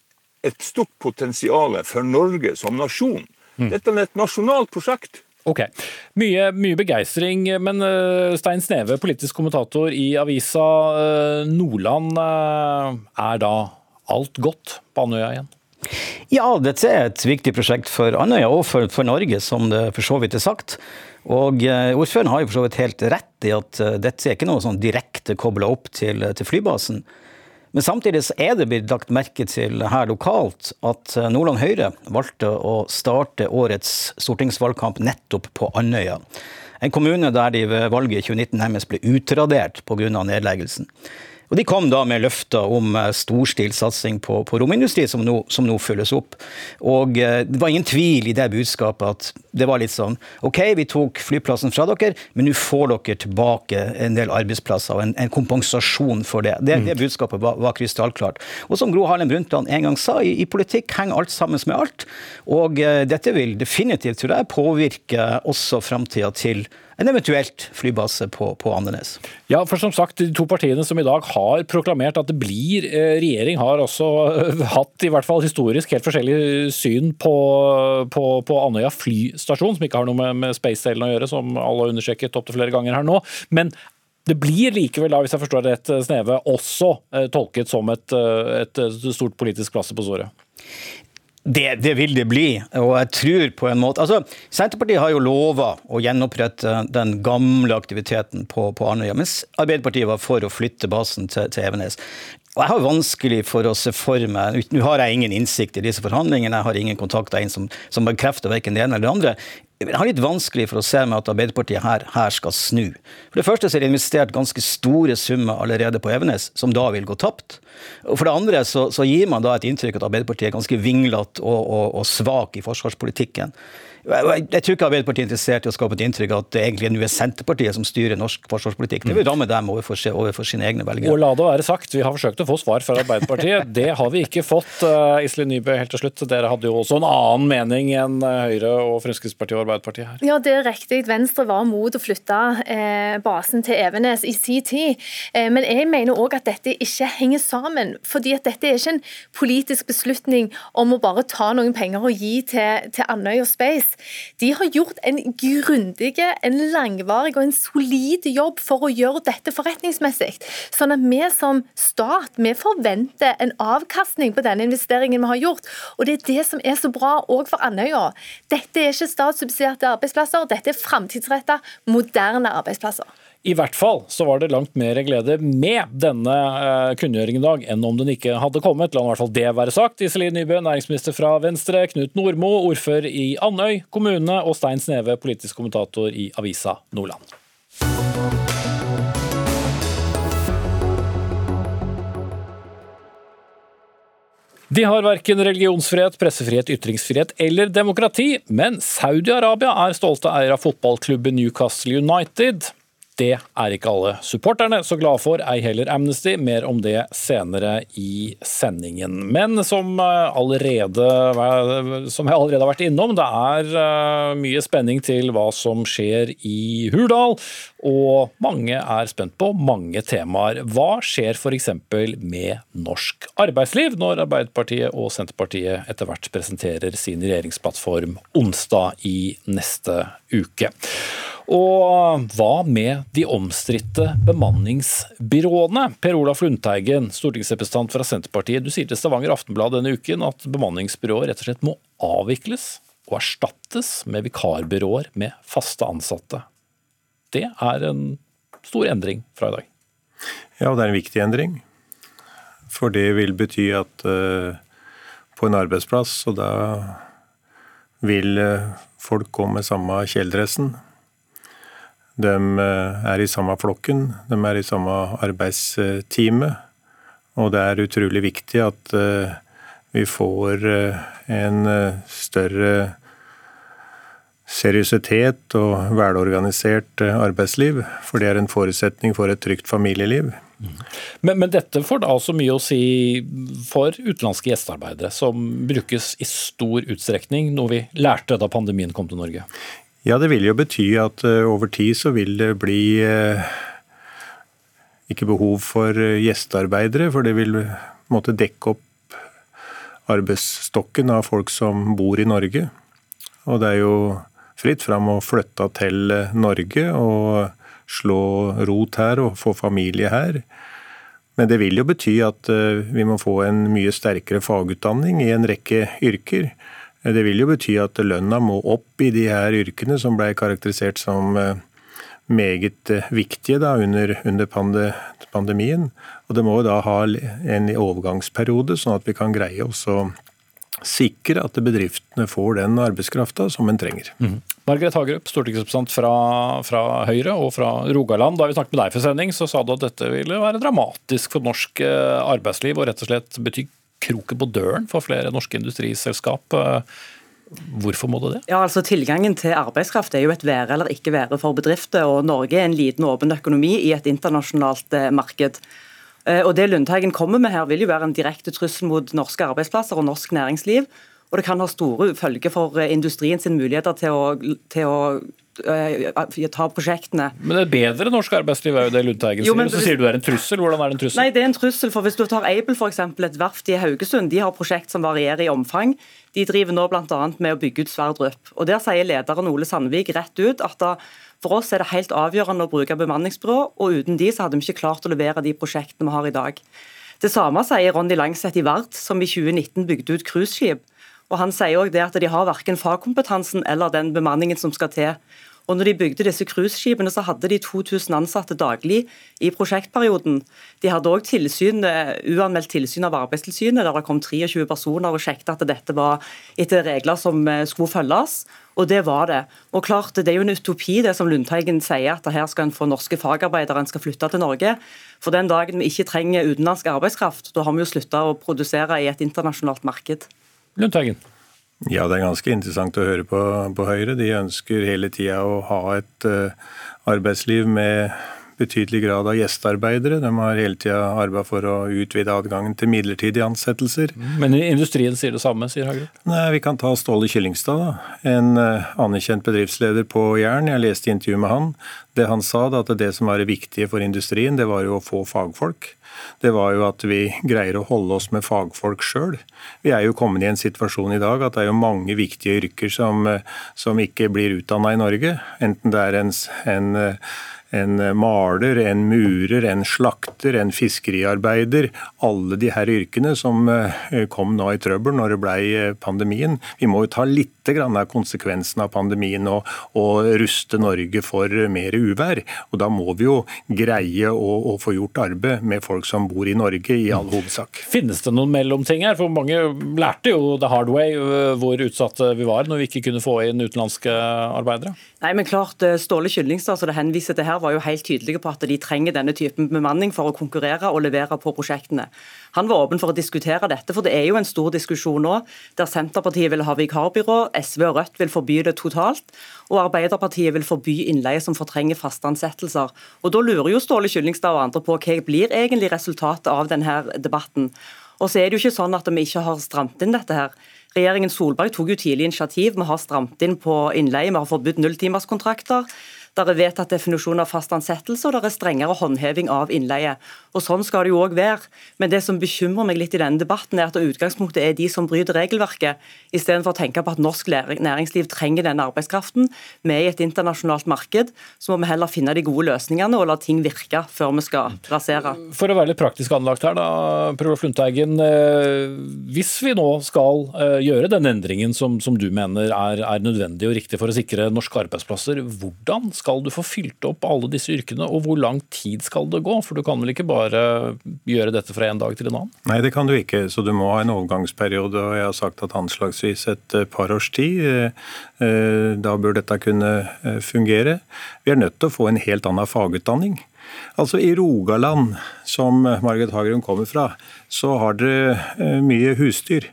et stort potensial for Norge som nasjon. Mm. Dette er et nasjonalt prosjekt. Ok. Mye, mye begeistring. Men uh, Stein Sneve, politisk kommentator i avisa uh, Nordland. Uh, er da alt godt på Andøya igjen? Ja, dette er et viktig prosjekt for Andøya og for, for, Norge, som det for så vidt er sagt. Og uh, Ordføreren har jo for så vidt helt rett i at uh, dette er ikke noe sånn direkte kobla opp til, til, flybasen. Men samtidig så er det blitt lagt merke til her lokalt at uh, Nordland Høyre valgte å starte årets stortingsvalgkamp nettopp på Andøya. En kommune der de ved valget i 2019 nærmest ble utradert pga. nedleggelsen. Og De kom da med løfter om eh, storstilt satsing på, på romindustri, som nå, som nå, fylles opp. Og eh, Det var ingen tvil i det budskapet at det var litt sånn OK, vi tok flyplassen fra dere, men nå får dere tilbake en del arbeidsplasser og en, en kompensasjon for det. Det, det budskapet var, var krystallklart. Og som Gro Harlem Brundtland en gang sa, i, i politikk henger alt sammen med alt. Og uh, dette vil definitivt, tror jeg, påvirke også framtida til en eventuelt flybase på, på, Andenes. Ja, for som sagt, De to partiene som i dag har proklamert at det blir eh, regjering, har også eh, hatt i hvert fall historisk helt forskjellig syn på, på, på Andøya flystasjon, som ikke har noe med, med space-delen å gjøre, som alle har understreket opptil flere ganger her nå. Men det blir likevel, da, hvis jeg forstår rett, Sneve, også eh, tolket som et, et stort politisk klasse på såret? Det, det, vil det bli, og jeg tror på en måte altså, Senterpartiet har jo lova å gjenopprette den gamle aktiviteten på, på Arnøya, mens Arbeiderpartiet var for å flytte basen til, til Evenes. Og Jeg har vanskelig for å se for meg Nå har jeg ingen innsikt i disse forhandlingene, jeg har ingen kontakt med en som, som bekrefter verken det ene eller det andre. Jeg har litt vanskelig for å se med at Arbeiderpartiet her, her, skal snu. For det første så er det investert ganske store summer allerede på Evenes, som da vil gå tapt. Og for det andre så, så gir man da et inntrykk at Arbeiderpartiet er ganske vinglete og, og, og svak i forsvarspolitikken. Jeg tror ikke Arbeiderpartiet er interessert i å skape et inntrykk av at det egentlig nå er Senterpartiet som styrer norsk forsvarspolitikk. Det vil ramme dem overfor, overfor sine egne velgere. Og la det være sagt, vi har forsøkt å få svar fra Arbeiderpartiet. Det har vi ikke fått. Uh, Iselin Nybø, helt til slutt. Dere hadde jo også en annen mening enn eh, Høyre og Fremskrittspartiet og Arbeiderpartiet her. Ja, det er riktig. Venstre var mot å flytte eh, basen til Evenes i sin tid. Eh, men jeg mener òg at dette ikke henger sammen. fordi at dette er ikke en politisk beslutning om å bare ta noen penger og gi til, til og Space. De har gjort en grundig, en langvarig og en solid jobb for å gjøre dette forretningsmessig. Sånn at vi som stat vi forventer en avkastning på denne investeringen vi har gjort. Og det er det som er så bra òg for Andøya. Dette er ikke statssubsidierte arbeidsplasser, dette er framtidsretta, moderne arbeidsplasser. I hvert fall så var det langt mer glede med denne uh, kunngjøringen i dag enn om den ikke hadde kommet. La i hvert fall det være sagt. Iselin Nybø, næringsminister fra Venstre, Knut Nordmo, ordfører i Andøy kommune, og Stein Sneve, politisk kommentator i Avisa Nordland. De har verken religionsfrihet, pressefrihet, ytringsfrihet eller demokrati, men Saudi-Arabia er stolte eier av fotballklubben Newcastle United. Det er ikke alle supporterne så glade for, ei heller Amnesty. Mer om det senere i sendingen. Men som, eh, allerede, som jeg allerede har vært innom, det er eh, mye spenning til hva som skjer i Hurdal. Og mange er spent på mange temaer. Hva skjer f.eks. med norsk arbeidsliv, når Arbeiderpartiet og Senterpartiet etter hvert presenterer sin regjeringsplattform onsdag i neste uke? Og hva med de omstridte bemanningsbyråene? Per Olaf Lundteigen, stortingsrepresentant fra Senterpartiet. Du sier til Stavanger Aftenblad denne uken at bemanningsbyråer rett og slett må avvikles og erstattes med vikarbyråer med faste ansatte. Det er en stor endring fra i dag. Ja, og det er en viktig endring. For det vil bety at uh, på en arbeidsplass, og da vil uh, folk gå med samme kjeledressen de eh, er i samme flokken, de er i samme arbeidstime. Og det er utrolig viktig at eh, vi får eh, en større seriøsitet og velorganisert arbeidsliv. For det er en forutsetning for et trygt familieliv. Men, men, dette får da også mye å si for utenlandske gjestearbeidere, som brukes i stor utstrekning, noe vi lærte da pandemien kom til Norge? Ja, det vil jo bety at uh, over tid så vil det bli uh, ikke behov for gjestearbeidere, for det vil måtte dekke opp arbeidsstokken av folk som bor i Norge. Og det er jo fritt fram og flytta til Norge og slå rot her og få familie her. Men det vil jo bety at vi må få en mye sterkere fagutdanning i en rekke yrker. Det vil jo bety at lønna må opp i de her yrkene som ble karakterisert som eh, meget eh, viktige da, under, under pandemien. Og det må jo da ha en overgangsperiode, sånn at vi kan greie å sikre at bedriftene får den arbeidskrafta som en trenger. Mm. Margaret Hagerup, stortingsrepresentant fra, fra, Høyre og fra Rogaland. Da vi snakket med deg for sending, så sa du at dette ville være dramatisk for norsk eh, arbeidsliv og rett og slett bety kroken på døren for flere norske industriselskap. Hvorfor må det det? Ja, altså Tilgangen til arbeidskraft er jo et være eller ikke være for bedrifter. og Norge er en liten åpen økonomi i et internasjonalt eh, marked. Eh, og Det Lundteigen kommer med her vil jo være en direkte trussel mot norske arbeidsplasser og norsk næringsliv. Og det kan ha store følger for eh, industrien sin muligheter til å, til å uh, ta prosjektene. Men det er bedre norsk arbeidsliv, er jo det Lundteigen sier. Og så sier du det er en trussel. Hvordan er det en trussel? Nei, det er en trussel, for Hvis du tar Aibel, f.eks., et verft i Haugesund, de har prosjekt som varierer i omfang. De driver nå bl.a. med å bygge ut Sverdrup. Og Der sier lederen Ole Sandvik rett ut at da, for oss er det helt avgjørende å bruke bemanningsbyrå, og uten de så hadde vi ikke klart å levere de prosjektene vi har i dag. Det samme sier Ronny Langseth i Vard, som i 2019 bygde ut cruiseskip. Og Han sier også det at de har verken fagkompetansen eller den bemanningen som skal til. Og når de bygde disse cruiseskipene, så hadde de 2000 ansatte daglig i prosjektperioden. De hadde òg eh, uanmeldt tilsyn av Arbeidstilsynet, der det kom 23 personer og sjekket at dette var etter regler som eh, skulle følges. Og det var det. Og klart, Det er jo en utopi det som Lundteigen sier, at her skal en få norske fagarbeidere, en skal flytte til Norge. For den dagen vi ikke trenger utenlandsk arbeidskraft, da har vi jo slutta å produsere i et internasjonalt marked. Lundteigen? Ja, det er ganske interessant å høre på, på Høyre. De ønsker hele tida å ha et uh, arbeidsliv med betydelig grad av gjestearbeidere. De har hele tida arbeidet for å utvide adgangen til midlertidige ansettelser. Men industrien sier det samme, sier Hagerup? Nei, Vi kan ta Ståle Kyllingstad, da. En uh, anerkjent bedriftsleder på Jæren. Jeg leste intervju med han. Det han sa, da, at det som var det viktige for industrien, det var jo å få fagfolk det var jo at vi greier å holde oss med fagfolk sjøl. Vi er jo kommet i en situasjon i dag at det er jo mange viktige yrker som, som ikke blir utdanna i Norge. Enten det er en, en en maler, en murer, en slakter, en fiskeriarbeider. Alle de her yrkene som eh, kom nå i trøbbel når det ble eh, pandemien. Vi må jo ta litt av konsekvensen av pandemien og, og, ruste Norge for mer uvær. Og Da må vi jo greie å, å, få gjort arbeid med folk som bor i Norge, i all hovedsak. Finnes det noen mellomting her? For mange lærte jo the hard way eh, hvor utsatte vi var når vi ikke kunne få inn utenlandske arbeidere. Nei, men klart Ståle Kyllingstad som det henviser til her, var jo helt tydelige på at de trenger denne typen bemanning for å konkurrere og levere på prosjektene. Han var åpen for å diskutere dette, for det er jo en stor diskusjon nå, der Senterpartiet vil ha vikarbyrå, SV og Rødt vil forby det totalt, og Arbeiderpartiet vil forby innleie som fortrenger faste ansettelser. Og Da lurer jo Ståle Kyllingstad og andre på hva blir egentlig resultatet av denne debatten. Og så er det jo ikke sånn at vi ikke har stramt inn dette her. Regjeringen Solberg tok jo tidlig initiativ. Vi har stramt inn på innleie, vi har forbudt nulltimerskontrakter. Det er vedtatt definisjon av fast ansettelse, og det er strengere håndheving av innleie. Og Sånn skal det jo òg være. Men det som bekymrer meg litt i denne debatten, er at utgangspunktet er de som bryter regelverket, istedenfor å tenke på at norsk næringsliv trenger denne arbeidskraften. Vi er i et internasjonalt marked, så må vi heller finne de gode løsningene og la ting virke før vi skal rasere. For å være litt praktisk anlagt her, da, Prolof Lundteigen. Eh, hvis vi nå skal eh, gjøre den endringen som, som du mener er, er nødvendig og riktig for å sikre norske arbeidsplasser, hvordan skal du få fylt opp alle disse yrkene, og hvor lang tid skal det gå? For du kan vel ikke bare gjøre dette fra en dag til en annen? Nei, det kan du ikke, så du må ha en overgangsperiode. og Jeg har sagt at anslagsvis et eh, par års tid. Eh, eh, da bør dette kunne fungere. Vi er nødt til å få en helt annen fagutdanning. Altså I Rogaland, som Margit Hagerum kommer fra, så har dere mye husdyr.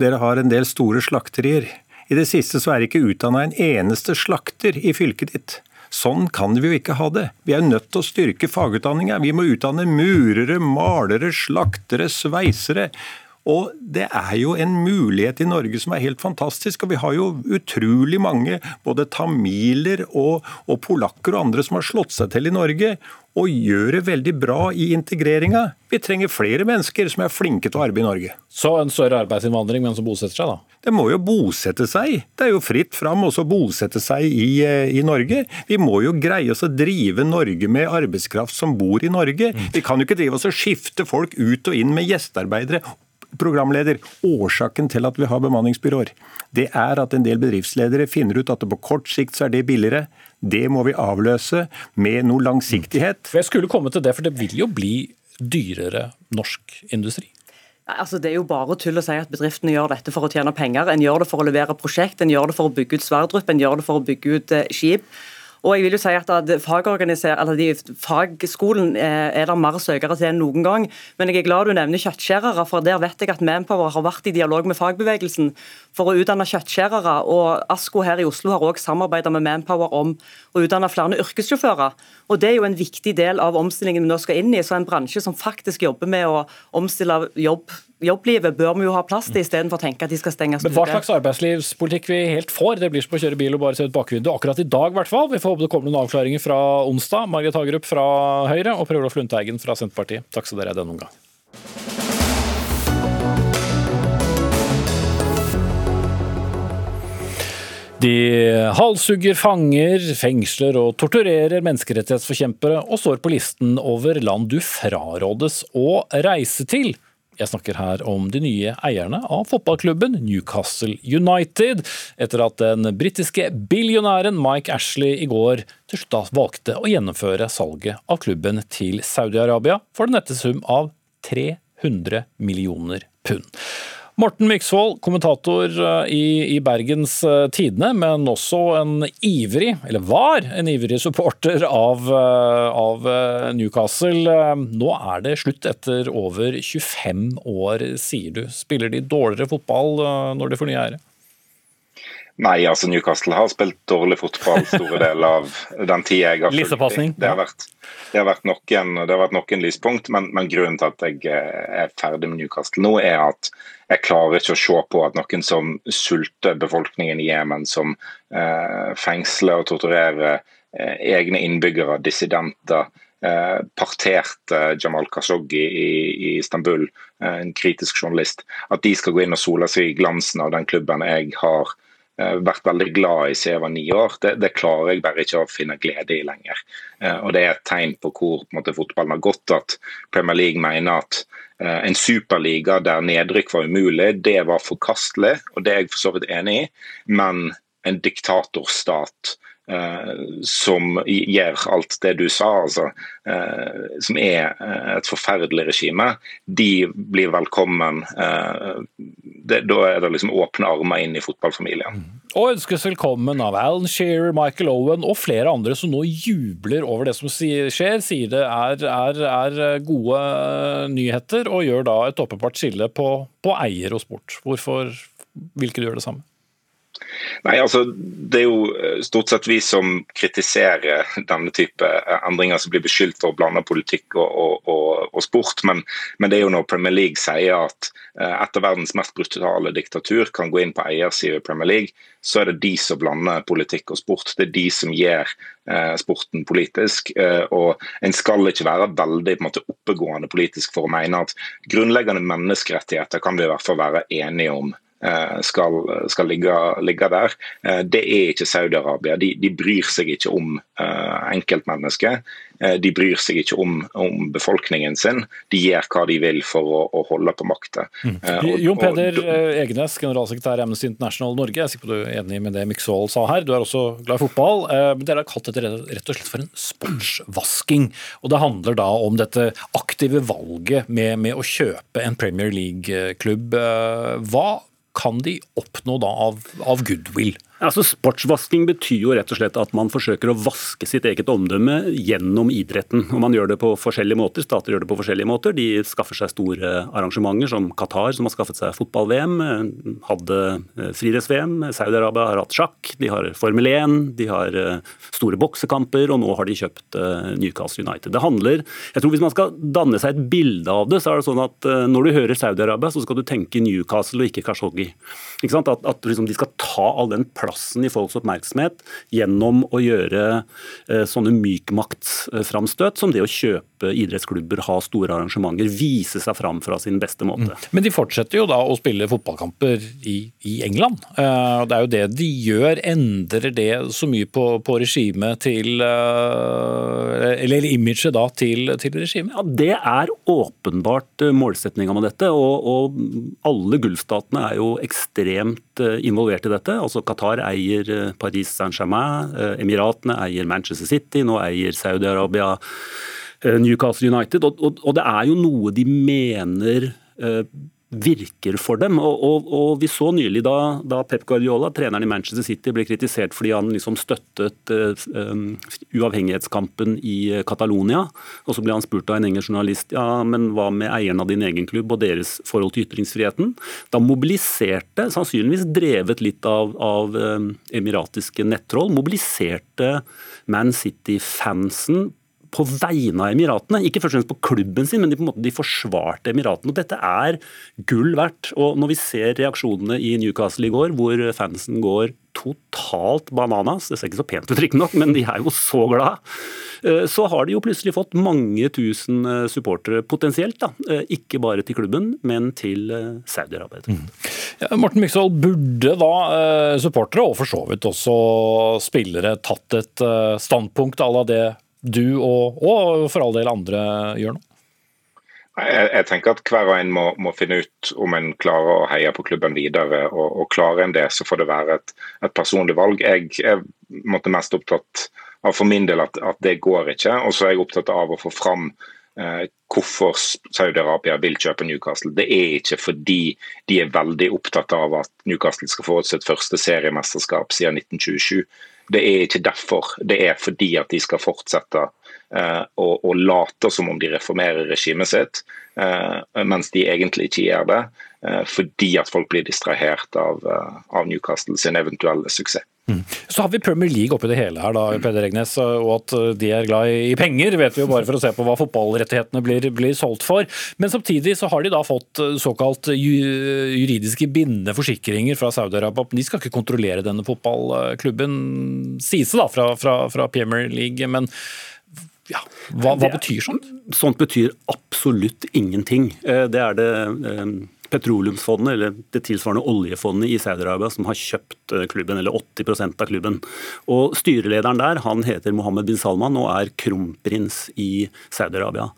Dere har en del store slakterier. I det siste så er det ikke utdanna en eneste slakter i fylket ditt. Sånn kan vi jo ikke ha det. Vi er nødt til å styrke fagutdanninga. Vi må utdanne murere, malere, slaktere, sveisere. Og det er jo en mulighet i Norge som er helt fantastisk. Og vi har jo utrolig mange, både tamiler og, og polakker og andre, som har slått seg til i Norge og gjør det veldig bra i integreringa. Vi trenger flere mennesker som er flinke til å arbeide i Norge. Så en større arbeidsinnvandring, men som bosetter seg, da? Det må jo bosette seg. Det er jo fritt fram å bosette seg i, eh, i, Norge. Vi må jo greie oss å drive Norge med arbeidskraft som bor i Norge. Mm. Vi kan jo ikke drive oss og skifte folk ut og inn med gjestearbeidere programleder, årsaken til at vi har bemanningsbyråer, det er at en del bedriftsledere finner ut at det på kort sikt så er det billigere. Det må vi avløse med noe langsiktighet. Jeg skulle komme til det, for det vil jo bli dyrere norsk industri? Altså, det er jo bare tull å si at bedriftene gjør dette for å tjene penger. En gjør det for å levere prosjekt, en gjør det for å bygge ut Sverdrup, en gjør det for å bygge ut eh, skip. Og jeg vil jo si at, at Fagskolen eh, er det mer søkere til enn noen gang. Men jeg er glad du nevner kjøttskjærere, for der vet jeg at Manpower har vært i dialog med fagbevegelsen for å utdanne kjøttskjærere. Og ASKO her i Oslo har også samarbeidet med Manpower om å utdanne flere yrkessjåfører. Og Det er jo en viktig del av omstillingen vi nå skal inn i. Så en bransje som faktisk jobber med å omstille jobb jobblivet bør vi jo ha plass til, istedenfor å tenke at de skal stenges ute. Hva slags arbeidslivspolitikk vi helt får, det blir som å kjøre bil og bare se ut bakvinduet. Akkurat i dag, i hvert fall. Vi får håpe det kommer noen avklaringer fra onsdag. Margret Hagerup fra Høyre og Per Olof Lundteigen fra Senterpartiet. Takk skal dere ha denne omgang. De halshugger fanger, fengsler og torturerer menneskerettighetsforkjempere, og står på listen over land du frarådes å reise til Jeg snakker her om de nye eierne av fotballklubben Newcastle United, etter at den britiske billionæren Mike Ashley i går til slutt valgte å gjennomføre salget av klubben til Saudi-Arabia for den nette sum av 300 millioner pund. Morten Myksvold, kommentator eh, i, i Bergens eh, Tidende, men også en ivrig, eller var en ivrig supporter av, eh, av, Newcastle. Nå er det slutt etter over 25 år, sier du. Spiller de dårligere fotball når de får nye ære? Nei, altså Newcastle har spilt dårlig fotball store deler av den tida jeg har fulgt Det har vært, det har vært, noen, det har vært noen lyspunkt, men, men, grunnen til at jeg er ferdig med Newcastle nå, er at jeg klarer ikke å se på at noen som sulter befolkningen i Jemen, som eh, fengsler og torturerer eh, egne innbyggere, dissidenter, eh, parterte Jamal Khashoggi i, i Istanbul, eh, en kritisk journalist, at de skal gå inn og sole seg i glansen av den klubben jeg har vært veldig glad i siden jeg var ni år. Det, det, klarer jeg bare ikke å finne glede i lenger. Eh, og Det er et tegn på hvor på måte, fotballen har gått, at Premier League mener at uh, en superliga der nedrykk var umulig, det var forkastelig, og det er jeg for så vidt enig i. Men en diktatorstat Eh, som gjør alt det du sa, altså, eh, som er eh, et forferdelig regime, de blir velkommen. Det, da er det liksom åpne armer inn i fotballfamilien. Og ønskes velkommen av Alan Shearer, Michael Owen og flere andre som nå jubler over det som skjer, sier det er, er, er gode nyheter, og gjør da et åpenbart skille på, på eier og sport. Hvorfor vil ikke du gjøre det samme? Nei, altså Det er jo eh, stort sett vi som kritiserer denne type eh, endringer, som blir beskyldt for å blande politikk og, og, og, og sport. Men, men, det er jo når Premier League sier at et av verdens mest brutale diktatur kan gå inn på eiersiden i Premier League, så er det de som blander politikk og sport. Det er de som gjør eh, sporten politisk. Eh, og En skal ikke være veldig måte, oppegående politisk for å mene at grunnleggende menneskerettigheter kan vi i hvert fall være enige om Eh, skal, skal ligge, ligge, der. Eh, det er ikke Saudi-Arabia. De, de, bryr seg ikke om uh, enkeltmennesket. De bryr seg ikke om, om, befolkningen sin. De gjør hva de vil for å, å holde på makta. Mm. Jon Peder Egenes, generalsekretær i Amnesty International Norge. Jeg er sikker på du er enig med det Myksvold sa her. Du er også glad i fotball. Men dere har kalt dette rett og slett for en sportsvasking. Og det handler da om dette aktive valget med, med å kjøpe en Premier League-klubb. Hva kan de oppnå da av, av goodwill? Altså Sportsvasking betyr jo rett og slett at man forsøker å vaske sitt eget omdømme gjennom idretten. Og Man gjør det på forskjellige måter. Stater gjør det på forskjellige måter. De skaffer seg store arrangementer, som Qatar, som har skaffet seg fotball-VM. Hadde eh, friidretts-VM. Saudi-Arabia har hatt sjakk. De har Formel 1. De har eh, store boksekamper. Og nå har de kjøpt eh, Newcastle United. Det handler jeg tror Hvis man skal danne seg et bilde av det, så er det sånn at når du hører Saudi-Arabia, så skal du tenke Newcastle og ikke Khashoggi. Ikke sant? At, at liksom de skal ta all den plassen plassen i folks oppmerksomhet gjennom å gjøre eh, sånne mykmaktsframstøt som det å kjøpe idrettsklubber, ha store arrangementer, vise seg fram fra sin beste måte. Mm. Men de fortsetter jo da å spille fotballkamper i, i England. Uh, det er jo det de gjør. Endrer det så mye på, på regimet til uh, Eller imaget da til, til regimet? Ja, Det er åpenbart målsetninga med dette. Og, og alle gulfstatene er jo ekstremt involvert i dette. Altså Qatar eier eh, Paris Saint-Germain, eh, Emiratene eier Manchester City, nå eier Saudi-Arabia eh, Newcastle United. Og, og, og, det er jo noe de mener virker for dem. Og, og, og Vi så nylig da, da, Pep Guardiola, treneren i Manchester City, ble kritisert fordi han liksom støttet uh, uavhengighetskampen i Catalonia. Og Så ble han spurt av en engelsk journalist ja, men hva med eieren av din egen klubb og deres forhold til ytringsfriheten. Da mobiliserte, sannsynligvis drevet litt av, av emiratiske nettroll, mobiliserte Man City-fansen på vegne av Emiratene. Ikke først og fremst på klubben sin, men de, på en måte, de forsvarte Emiratene. og Dette er gull verdt. og Når vi ser reaksjonene i Newcastle i går, hvor fansen går totalt bananas, det ser ikke så pent ut riktignok, men de er jo så glad, eh, så har de jo plutselig fått mange tusen eh, supportere potensielt. da, eh, Ikke bare til klubben, men til Saudi-Arabia. Mm. Ja, Morten Myksvold, burde da supportere, og for så vidt også spillere, tatt et standpunkt à la det du og, og for all del andre gjør nå? Jeg, jeg, tenker at hver og en må, må, finne ut om en klarer å heie på klubben videre. og, og Klarer en det, så får det være et, et personlig valg. Jeg er mest opptatt av for min del at, at det går ikke. Og så er jeg opptatt av å få fram eh, hvorfor Saudi-Arabia vil kjøpe Newcastle. Det er ikke fordi de er veldig opptatt av at Newcastle skal få sitt første seriemesterskap siden 1927. Det er ikke derfor. Det er fordi at de skal fortsette Eh, å, å, late som om de reformerer regimet sitt, eh, mens de egentlig ikke gjør det. Eh, fordi at folk blir distrahert av, av Newcastle sin eventuelle suksess. Mm. Så har vi Premier League oppi det hele her, da, Peder Egnes. og at de er glad i penger, vet vi jo bare for å se på hva fotballrettighetene blir, blir, solgt for. Men samtidig så har de da fått såkalt juridiske bindende forsikringer fra Saudi-Arabia. De skal ikke kontrollere denne fotballklubben, sies det da fra, fra, fra Premier League. men ja, hva, hva betyr sånt? Sånt betyr absolutt ingenting. Eh, det er det eh, petroleumsfondet, eller det tilsvarende oljefondet i Saudi-Arabia, som har kjøpt eh, klubben, eller 80% av klubben. Og Styrelederen der han heter Mohammed bin Salman og er kronprins i Saudi-Arabia.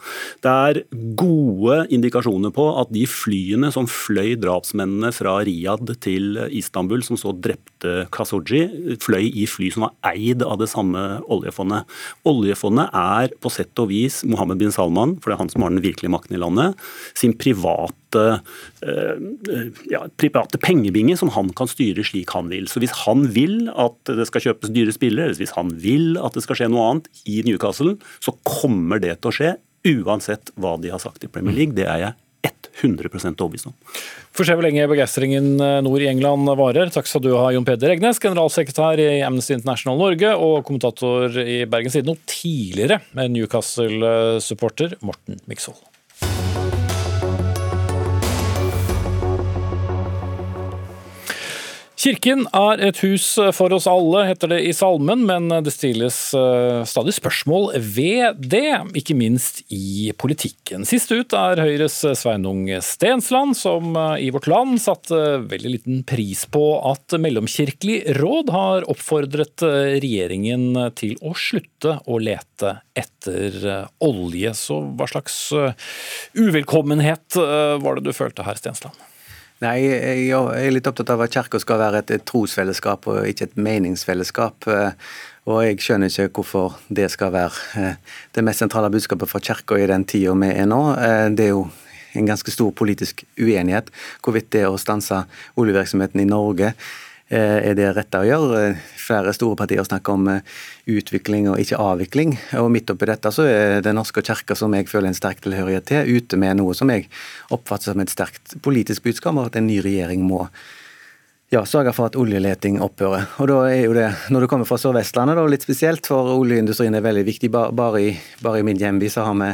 Det er gode indikasjoner på at de flyene som fløy drapsmennene fra Riyadh til Istanbul, som så drepte Khashoggi, fløy i fly som var eid av det samme oljefondet. Oljefondet er på sett og vis Mohammed bin Salman, for det er han som har den virkelige makten i landet, sin private Eh, ja, private pengebinge som han kan styre slik han vil. Så Hvis han vil at det skal kjøpes dyre spillere, hvis han vil at det skal skje noe annet i Newcastle, så kommer det til å skje, uansett hva de har sagt i Premier League. Det er jeg 100 overbevist om. Får se hvor lenge begeistringen eh, nord i England varer. Takk skal du ha, Jon Peder Egnes, generalsekretær i Amnesty International Norge og kommentator i Bergens Tidende, og tidligere Newcastle-supporter Morten Miksvold. Kirken er et hus for oss alle, heter det i salmen, men det stilles eh, stadig spørsmål ved det, ikke minst i politikken. Sist ut er Høyres Sveinung Stensland, som eh, i Vårt Land satte veldig liten pris på at Mellomkirkelig råd har oppfordret eh, regjeringen til å slutte å lete etter olje. Så hva slags uvelkommenhet var det du følte her, Stensland? Nei, jeg er litt opptatt av at Kirka skal være et, trosfellesskap og ikke et meningsfellesskap. Eh, og jeg skjønner ikke hvorfor det skal være eh, det mest sentrale budskapet fra Kirka i den tida vi er nå. Eh, det er jo en ganske stor politisk uenighet hvorvidt det å stanse oljevirksomheten i Norge er det rette å gjøre. Flere store partier snakker om eh, utvikling og ikke avvikling. Og midt oppi dette så er Den norske kirke, som jeg føler en sterk tilhørighet til, ute med noe som jeg oppfatter som et sterkt politisk budskap, og at en ny regjering må ja, sørge for at oljeleting opphører. Og da er jo det, Når du kommer fra Sør-Vestlandet, litt spesielt, for oljeindustrien er veldig viktig. Bare i, bare i min hjemby så har vi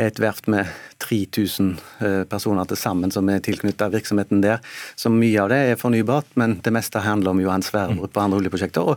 et verft med 3000 eh, personer til sammen som er tilknyttet virksomheten der. Så mye av det er fornybart, men det meste handler om Johan Sverdrup på andre oljeprosjekter.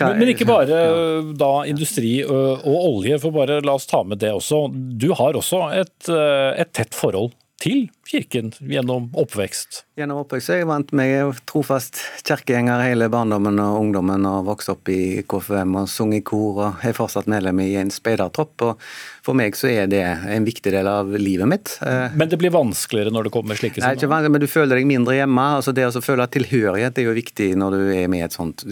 Men, men, ikke bare ja. da industri og, og olje, for bare la oss ta med det også. Du har også et, eh, et tett forhold til kirken gjennom oppvekst? Gjennom oppvekst er jeg vant er trofast kirkegjenger hele barndommen og ungdommen og vokst opp i KFM og sunget i kor og er fortsatt medlem i en speidertropp. og For meg så er det en viktig del av livet mitt. Eh, men det blir vanskeligere når det kommer slike Nei, ikke vanskelig, men du føler deg mindre hjemme. altså Det å føle tilhørighet er jo viktig når du er med i et sånt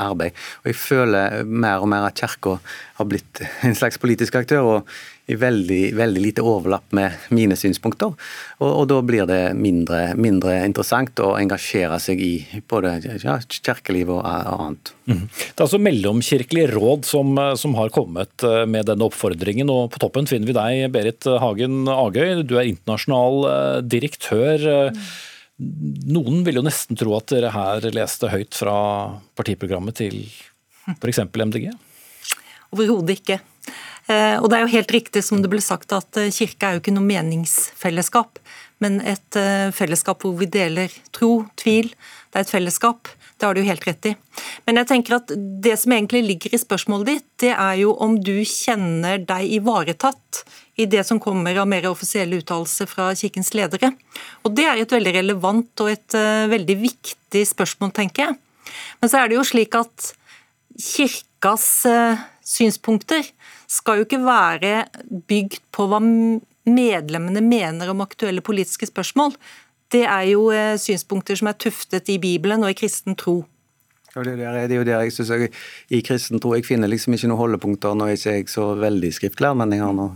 arbeid. Og Jeg føler mer og mer at kirka har blitt en slags politisk aktør. og i veldig, veldig lite overlapp med mine synspunkter. Og, og da blir det mindre, mindre, interessant å engasjere seg i både ja, kirkeliv og annet. Mm. Det er altså Mellomkirkelig råd som, som, har kommet eh, med denne oppfordringen. og På toppen finner vi deg, Berit Hagen Agøy. Du er internasjonal direktør. Mm. Noen vil jo nesten tro at dere her leste høyt fra partiprogrammet til f.eks. MDG? Overhodet ikke. Eh, og det er jo helt riktig som det ble sagt at kirka kirke er jo ikke noe meningsfellesskap, men et eh, fellesskap hvor vi deler tro, tvil. Det er et fellesskap. Det har du helt rett i. Men jeg tenker at det som egentlig ligger i spørsmålet ditt, det er jo om du kjenner deg ivaretatt i det som kommer av mer offisielle uttalelser fra kirkens ledere. Og Det er et veldig relevant og et veldig viktig spørsmål, tenker jeg. Men så er det jo slik at kirkas synspunkter skal jo ikke være bygd på hva medlemmene mener om aktuelle politiske spørsmål, det er jo eh, synspunkter som er tuftet i Bibelen og i kristen tro. Og det, er, det er jo der jeg synes jeg, I kristen tro jeg finner liksom ikke noen holdepunkter. Nå er ikke jeg så veldig skriftlær, men jeg har nå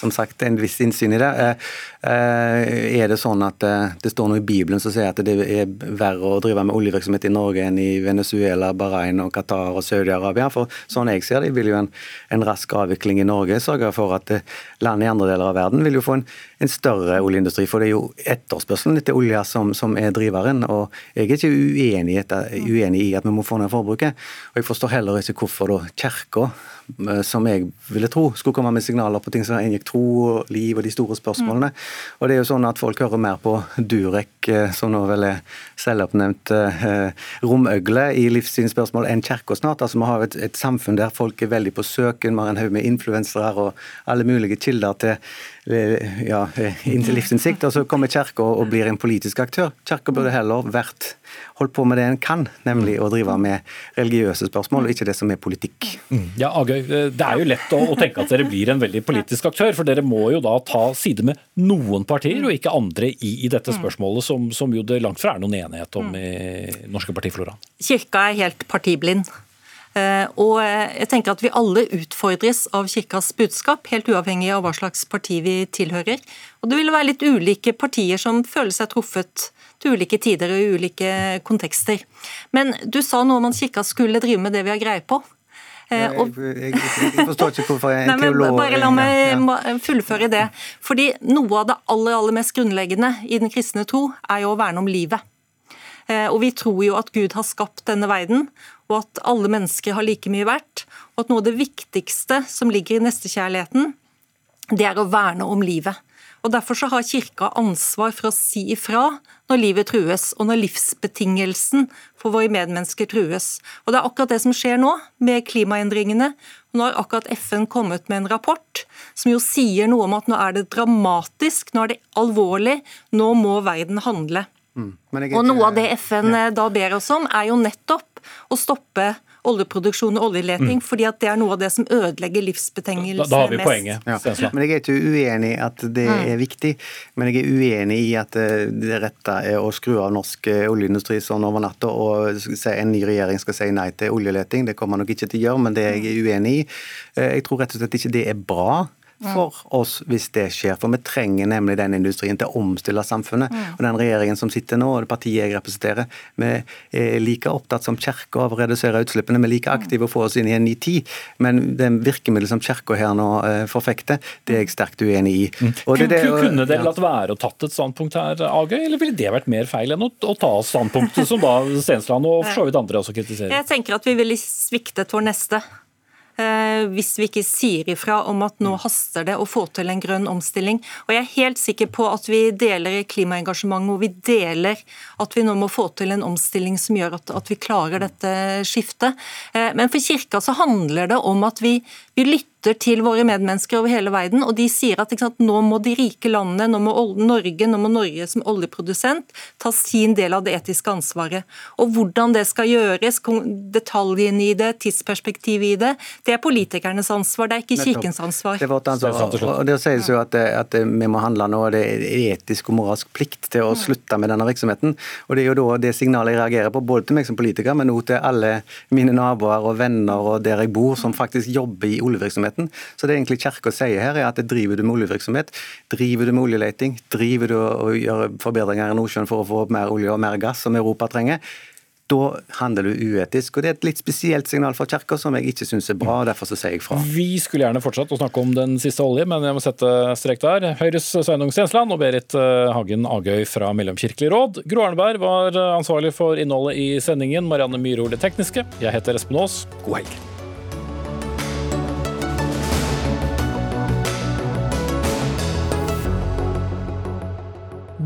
som sagt en viss innsyn i det. Eh, eh, er det sånn at eh, det står noe i Bibelen som sier at det er verre å drive med oljevirksomhet i Norge enn i Venezuela, Bahrain og Qatar og Saudi-Arabia? For sånn jeg ser det, vil jo en, en rask avvikling i Norge sørge for at land i andre deler av verden vil jo få en, en større oljeindustri. For det er jo etterspørselen etter olje som, som, er driveren. Og jeg er ikke uenig, uenig i at vi må få ned forbruket. Og jeg forstår heller ikke hvorfor da Kirka, som jeg ville tro, skulle komme med signaler på ting som inngikk tro og liv og de store spørsmålene. Mm. Og det er jo sånn at folk hører mer på Durek, eh, som nå vel er selvoppnevnt eh, romøgle i livssynsspørsmål, enn Kirka snart. Altså Vi har et, et, samfunn der folk er veldig på søken, vi har en haug med influensere og alle mulige kilder til eh, ja, livsinnsikt, og så kommer Kirka og blir en politisk aktør. Kirka burde heller vært holdt på med det en kan, nemlig å drive med religiøse spørsmål, og ikke det som er politikk. Mm. Ja, Agøy, Det er jo lett å, å, tenke at dere blir en veldig politisk aktør, for dere må jo da ta side med noen partier, og ikke andre i, i dette spørsmålet, som, som, jo det langt fra er noen enighet om i norske partifloraen. Kirka er helt partiblind. Eh, og jeg tenker at Vi alle utfordres av kirkas budskap, helt uavhengig av hva slags parti vi tilhører. Og Det vil være litt ulike partier som føler seg truffet til ulike tider og i ulike kontekster. Men du sa noe om at kirka skulle drive med det vi har greie på. Eh, jeg, jeg, jeg, forstår ikke hvorfor jeg er en <laughs> teolog Bare la meg fullføre det. Fordi Noe av det aller, aller mest grunnleggende i den kristne tro er jo å verne om livet. Eh, og Vi tror jo at Gud har skapt denne verden, og at alle mennesker har like mye verdt. Og at noe av det viktigste som ligger i nestekjærligheten, det er å verne om livet. Og Derfor så har Kirka ansvar for å si ifra når livet trues, og når livsbetingelsen for våre medmennesker trues. Og Det er akkurat det som skjer nå, med klimaendringene. Nå har akkurat FN kommet med en rapport som jo sier noe om at nå er det dramatisk, nå er det alvorlig, nå må verden handle. Mm. Og Noe av det FN ja. da ber oss om, er jo nettopp å stoppe oljeproduksjon og oljeleting, mm. fordi at det er noe av det som ødelegger livsbetingelsene mest. Da har vi poenget. Ja. Men Jeg er ikke uenig i at det mm. er viktig, men jeg er uenig i at eh, det rette er å skru av norsk eh, oljeindustri sånn over natta og si en ny regjering skal si nei til oljeleting. Det kommer man nok ikke til å gjøre, men det er jeg uenig i. Eh, jeg tror rett og slett ikke det er bra for oss hvis det skjer. For vi trenger nemlig den industrien til å omstille samfunnet. Mm. Og den regjeringen som sitter nå, og det partiet jeg representerer, vi er like opptatt som Kirka av å redusere utslippene. Vi er like aktive å få oss inn i en ny tid. Men det virkemidlet som Kirka her nå eh, forfekter, det er jeg sterkt uenig i. Mm. Det, det, og, Kunne dere latt være å tatt et standpunkt her, Agøy, eller ville det vært mer feil enn å, å ta standpunktet som da Stensland og for så vidt andre også kritiserer? Jeg tenker at vi ville sviktet vår neste. Eh, hvis vi ikke sier ifra om at nå haster det å få til en grønn omstilling. Og Jeg er helt sikker på at vi deler klimaengasjementet og vi deler at vi nå må få til en omstilling som gjør at, at vi klarer dette skiftet. Eh, men for Kirka så handler det om at vi, vi lytter lytter til våre medmennesker over hele verden, og de sier at sant, nå må de rike landene, nå må Norge, nå må Norge som oljeprodusent ta sin del av det etiske ansvaret. Og hvordan det skal gjøres, detaljene i det, tidsperspektivet i det, det er politikernes ansvar, det er ikke kirkens ansvar. Det er vårt ansvar. Og det sies jo at, at vi må handle nå, det er etisk og moralsk plikt til å slutte med denne virksomheten. Og det er jo da det signalet jeg reagerer på, både til meg som politiker, men òg til alle mine naboer og venner og der jeg bor, som faktisk jobber i oljevirksomhet oljevirksomheten. Så det egentlig Kjerkol sier her, er at driver du med oljevirksomhet, driver du med oljeleting, driver du og gjør forbedringer i Nordsjøen for å få opp mer olje og mer gass som Europa trenger, da handler du uetisk. og Det er et litt spesielt signal fra Kirka som jeg ikke syns er bra. og derfor så sier jeg fra. Vi skulle gjerne fortsatt å snakke om den siste olje, men jeg må sette strek der. Høyres Sveinung Stensland og Berit eh, Hagen Agøy fra Mellomkirkelig råd. Gro Arneberg var ansvarlig for innholdet i sendingen. Marianne Myhrol det tekniske. Jeg heter Espen Aas. God helg.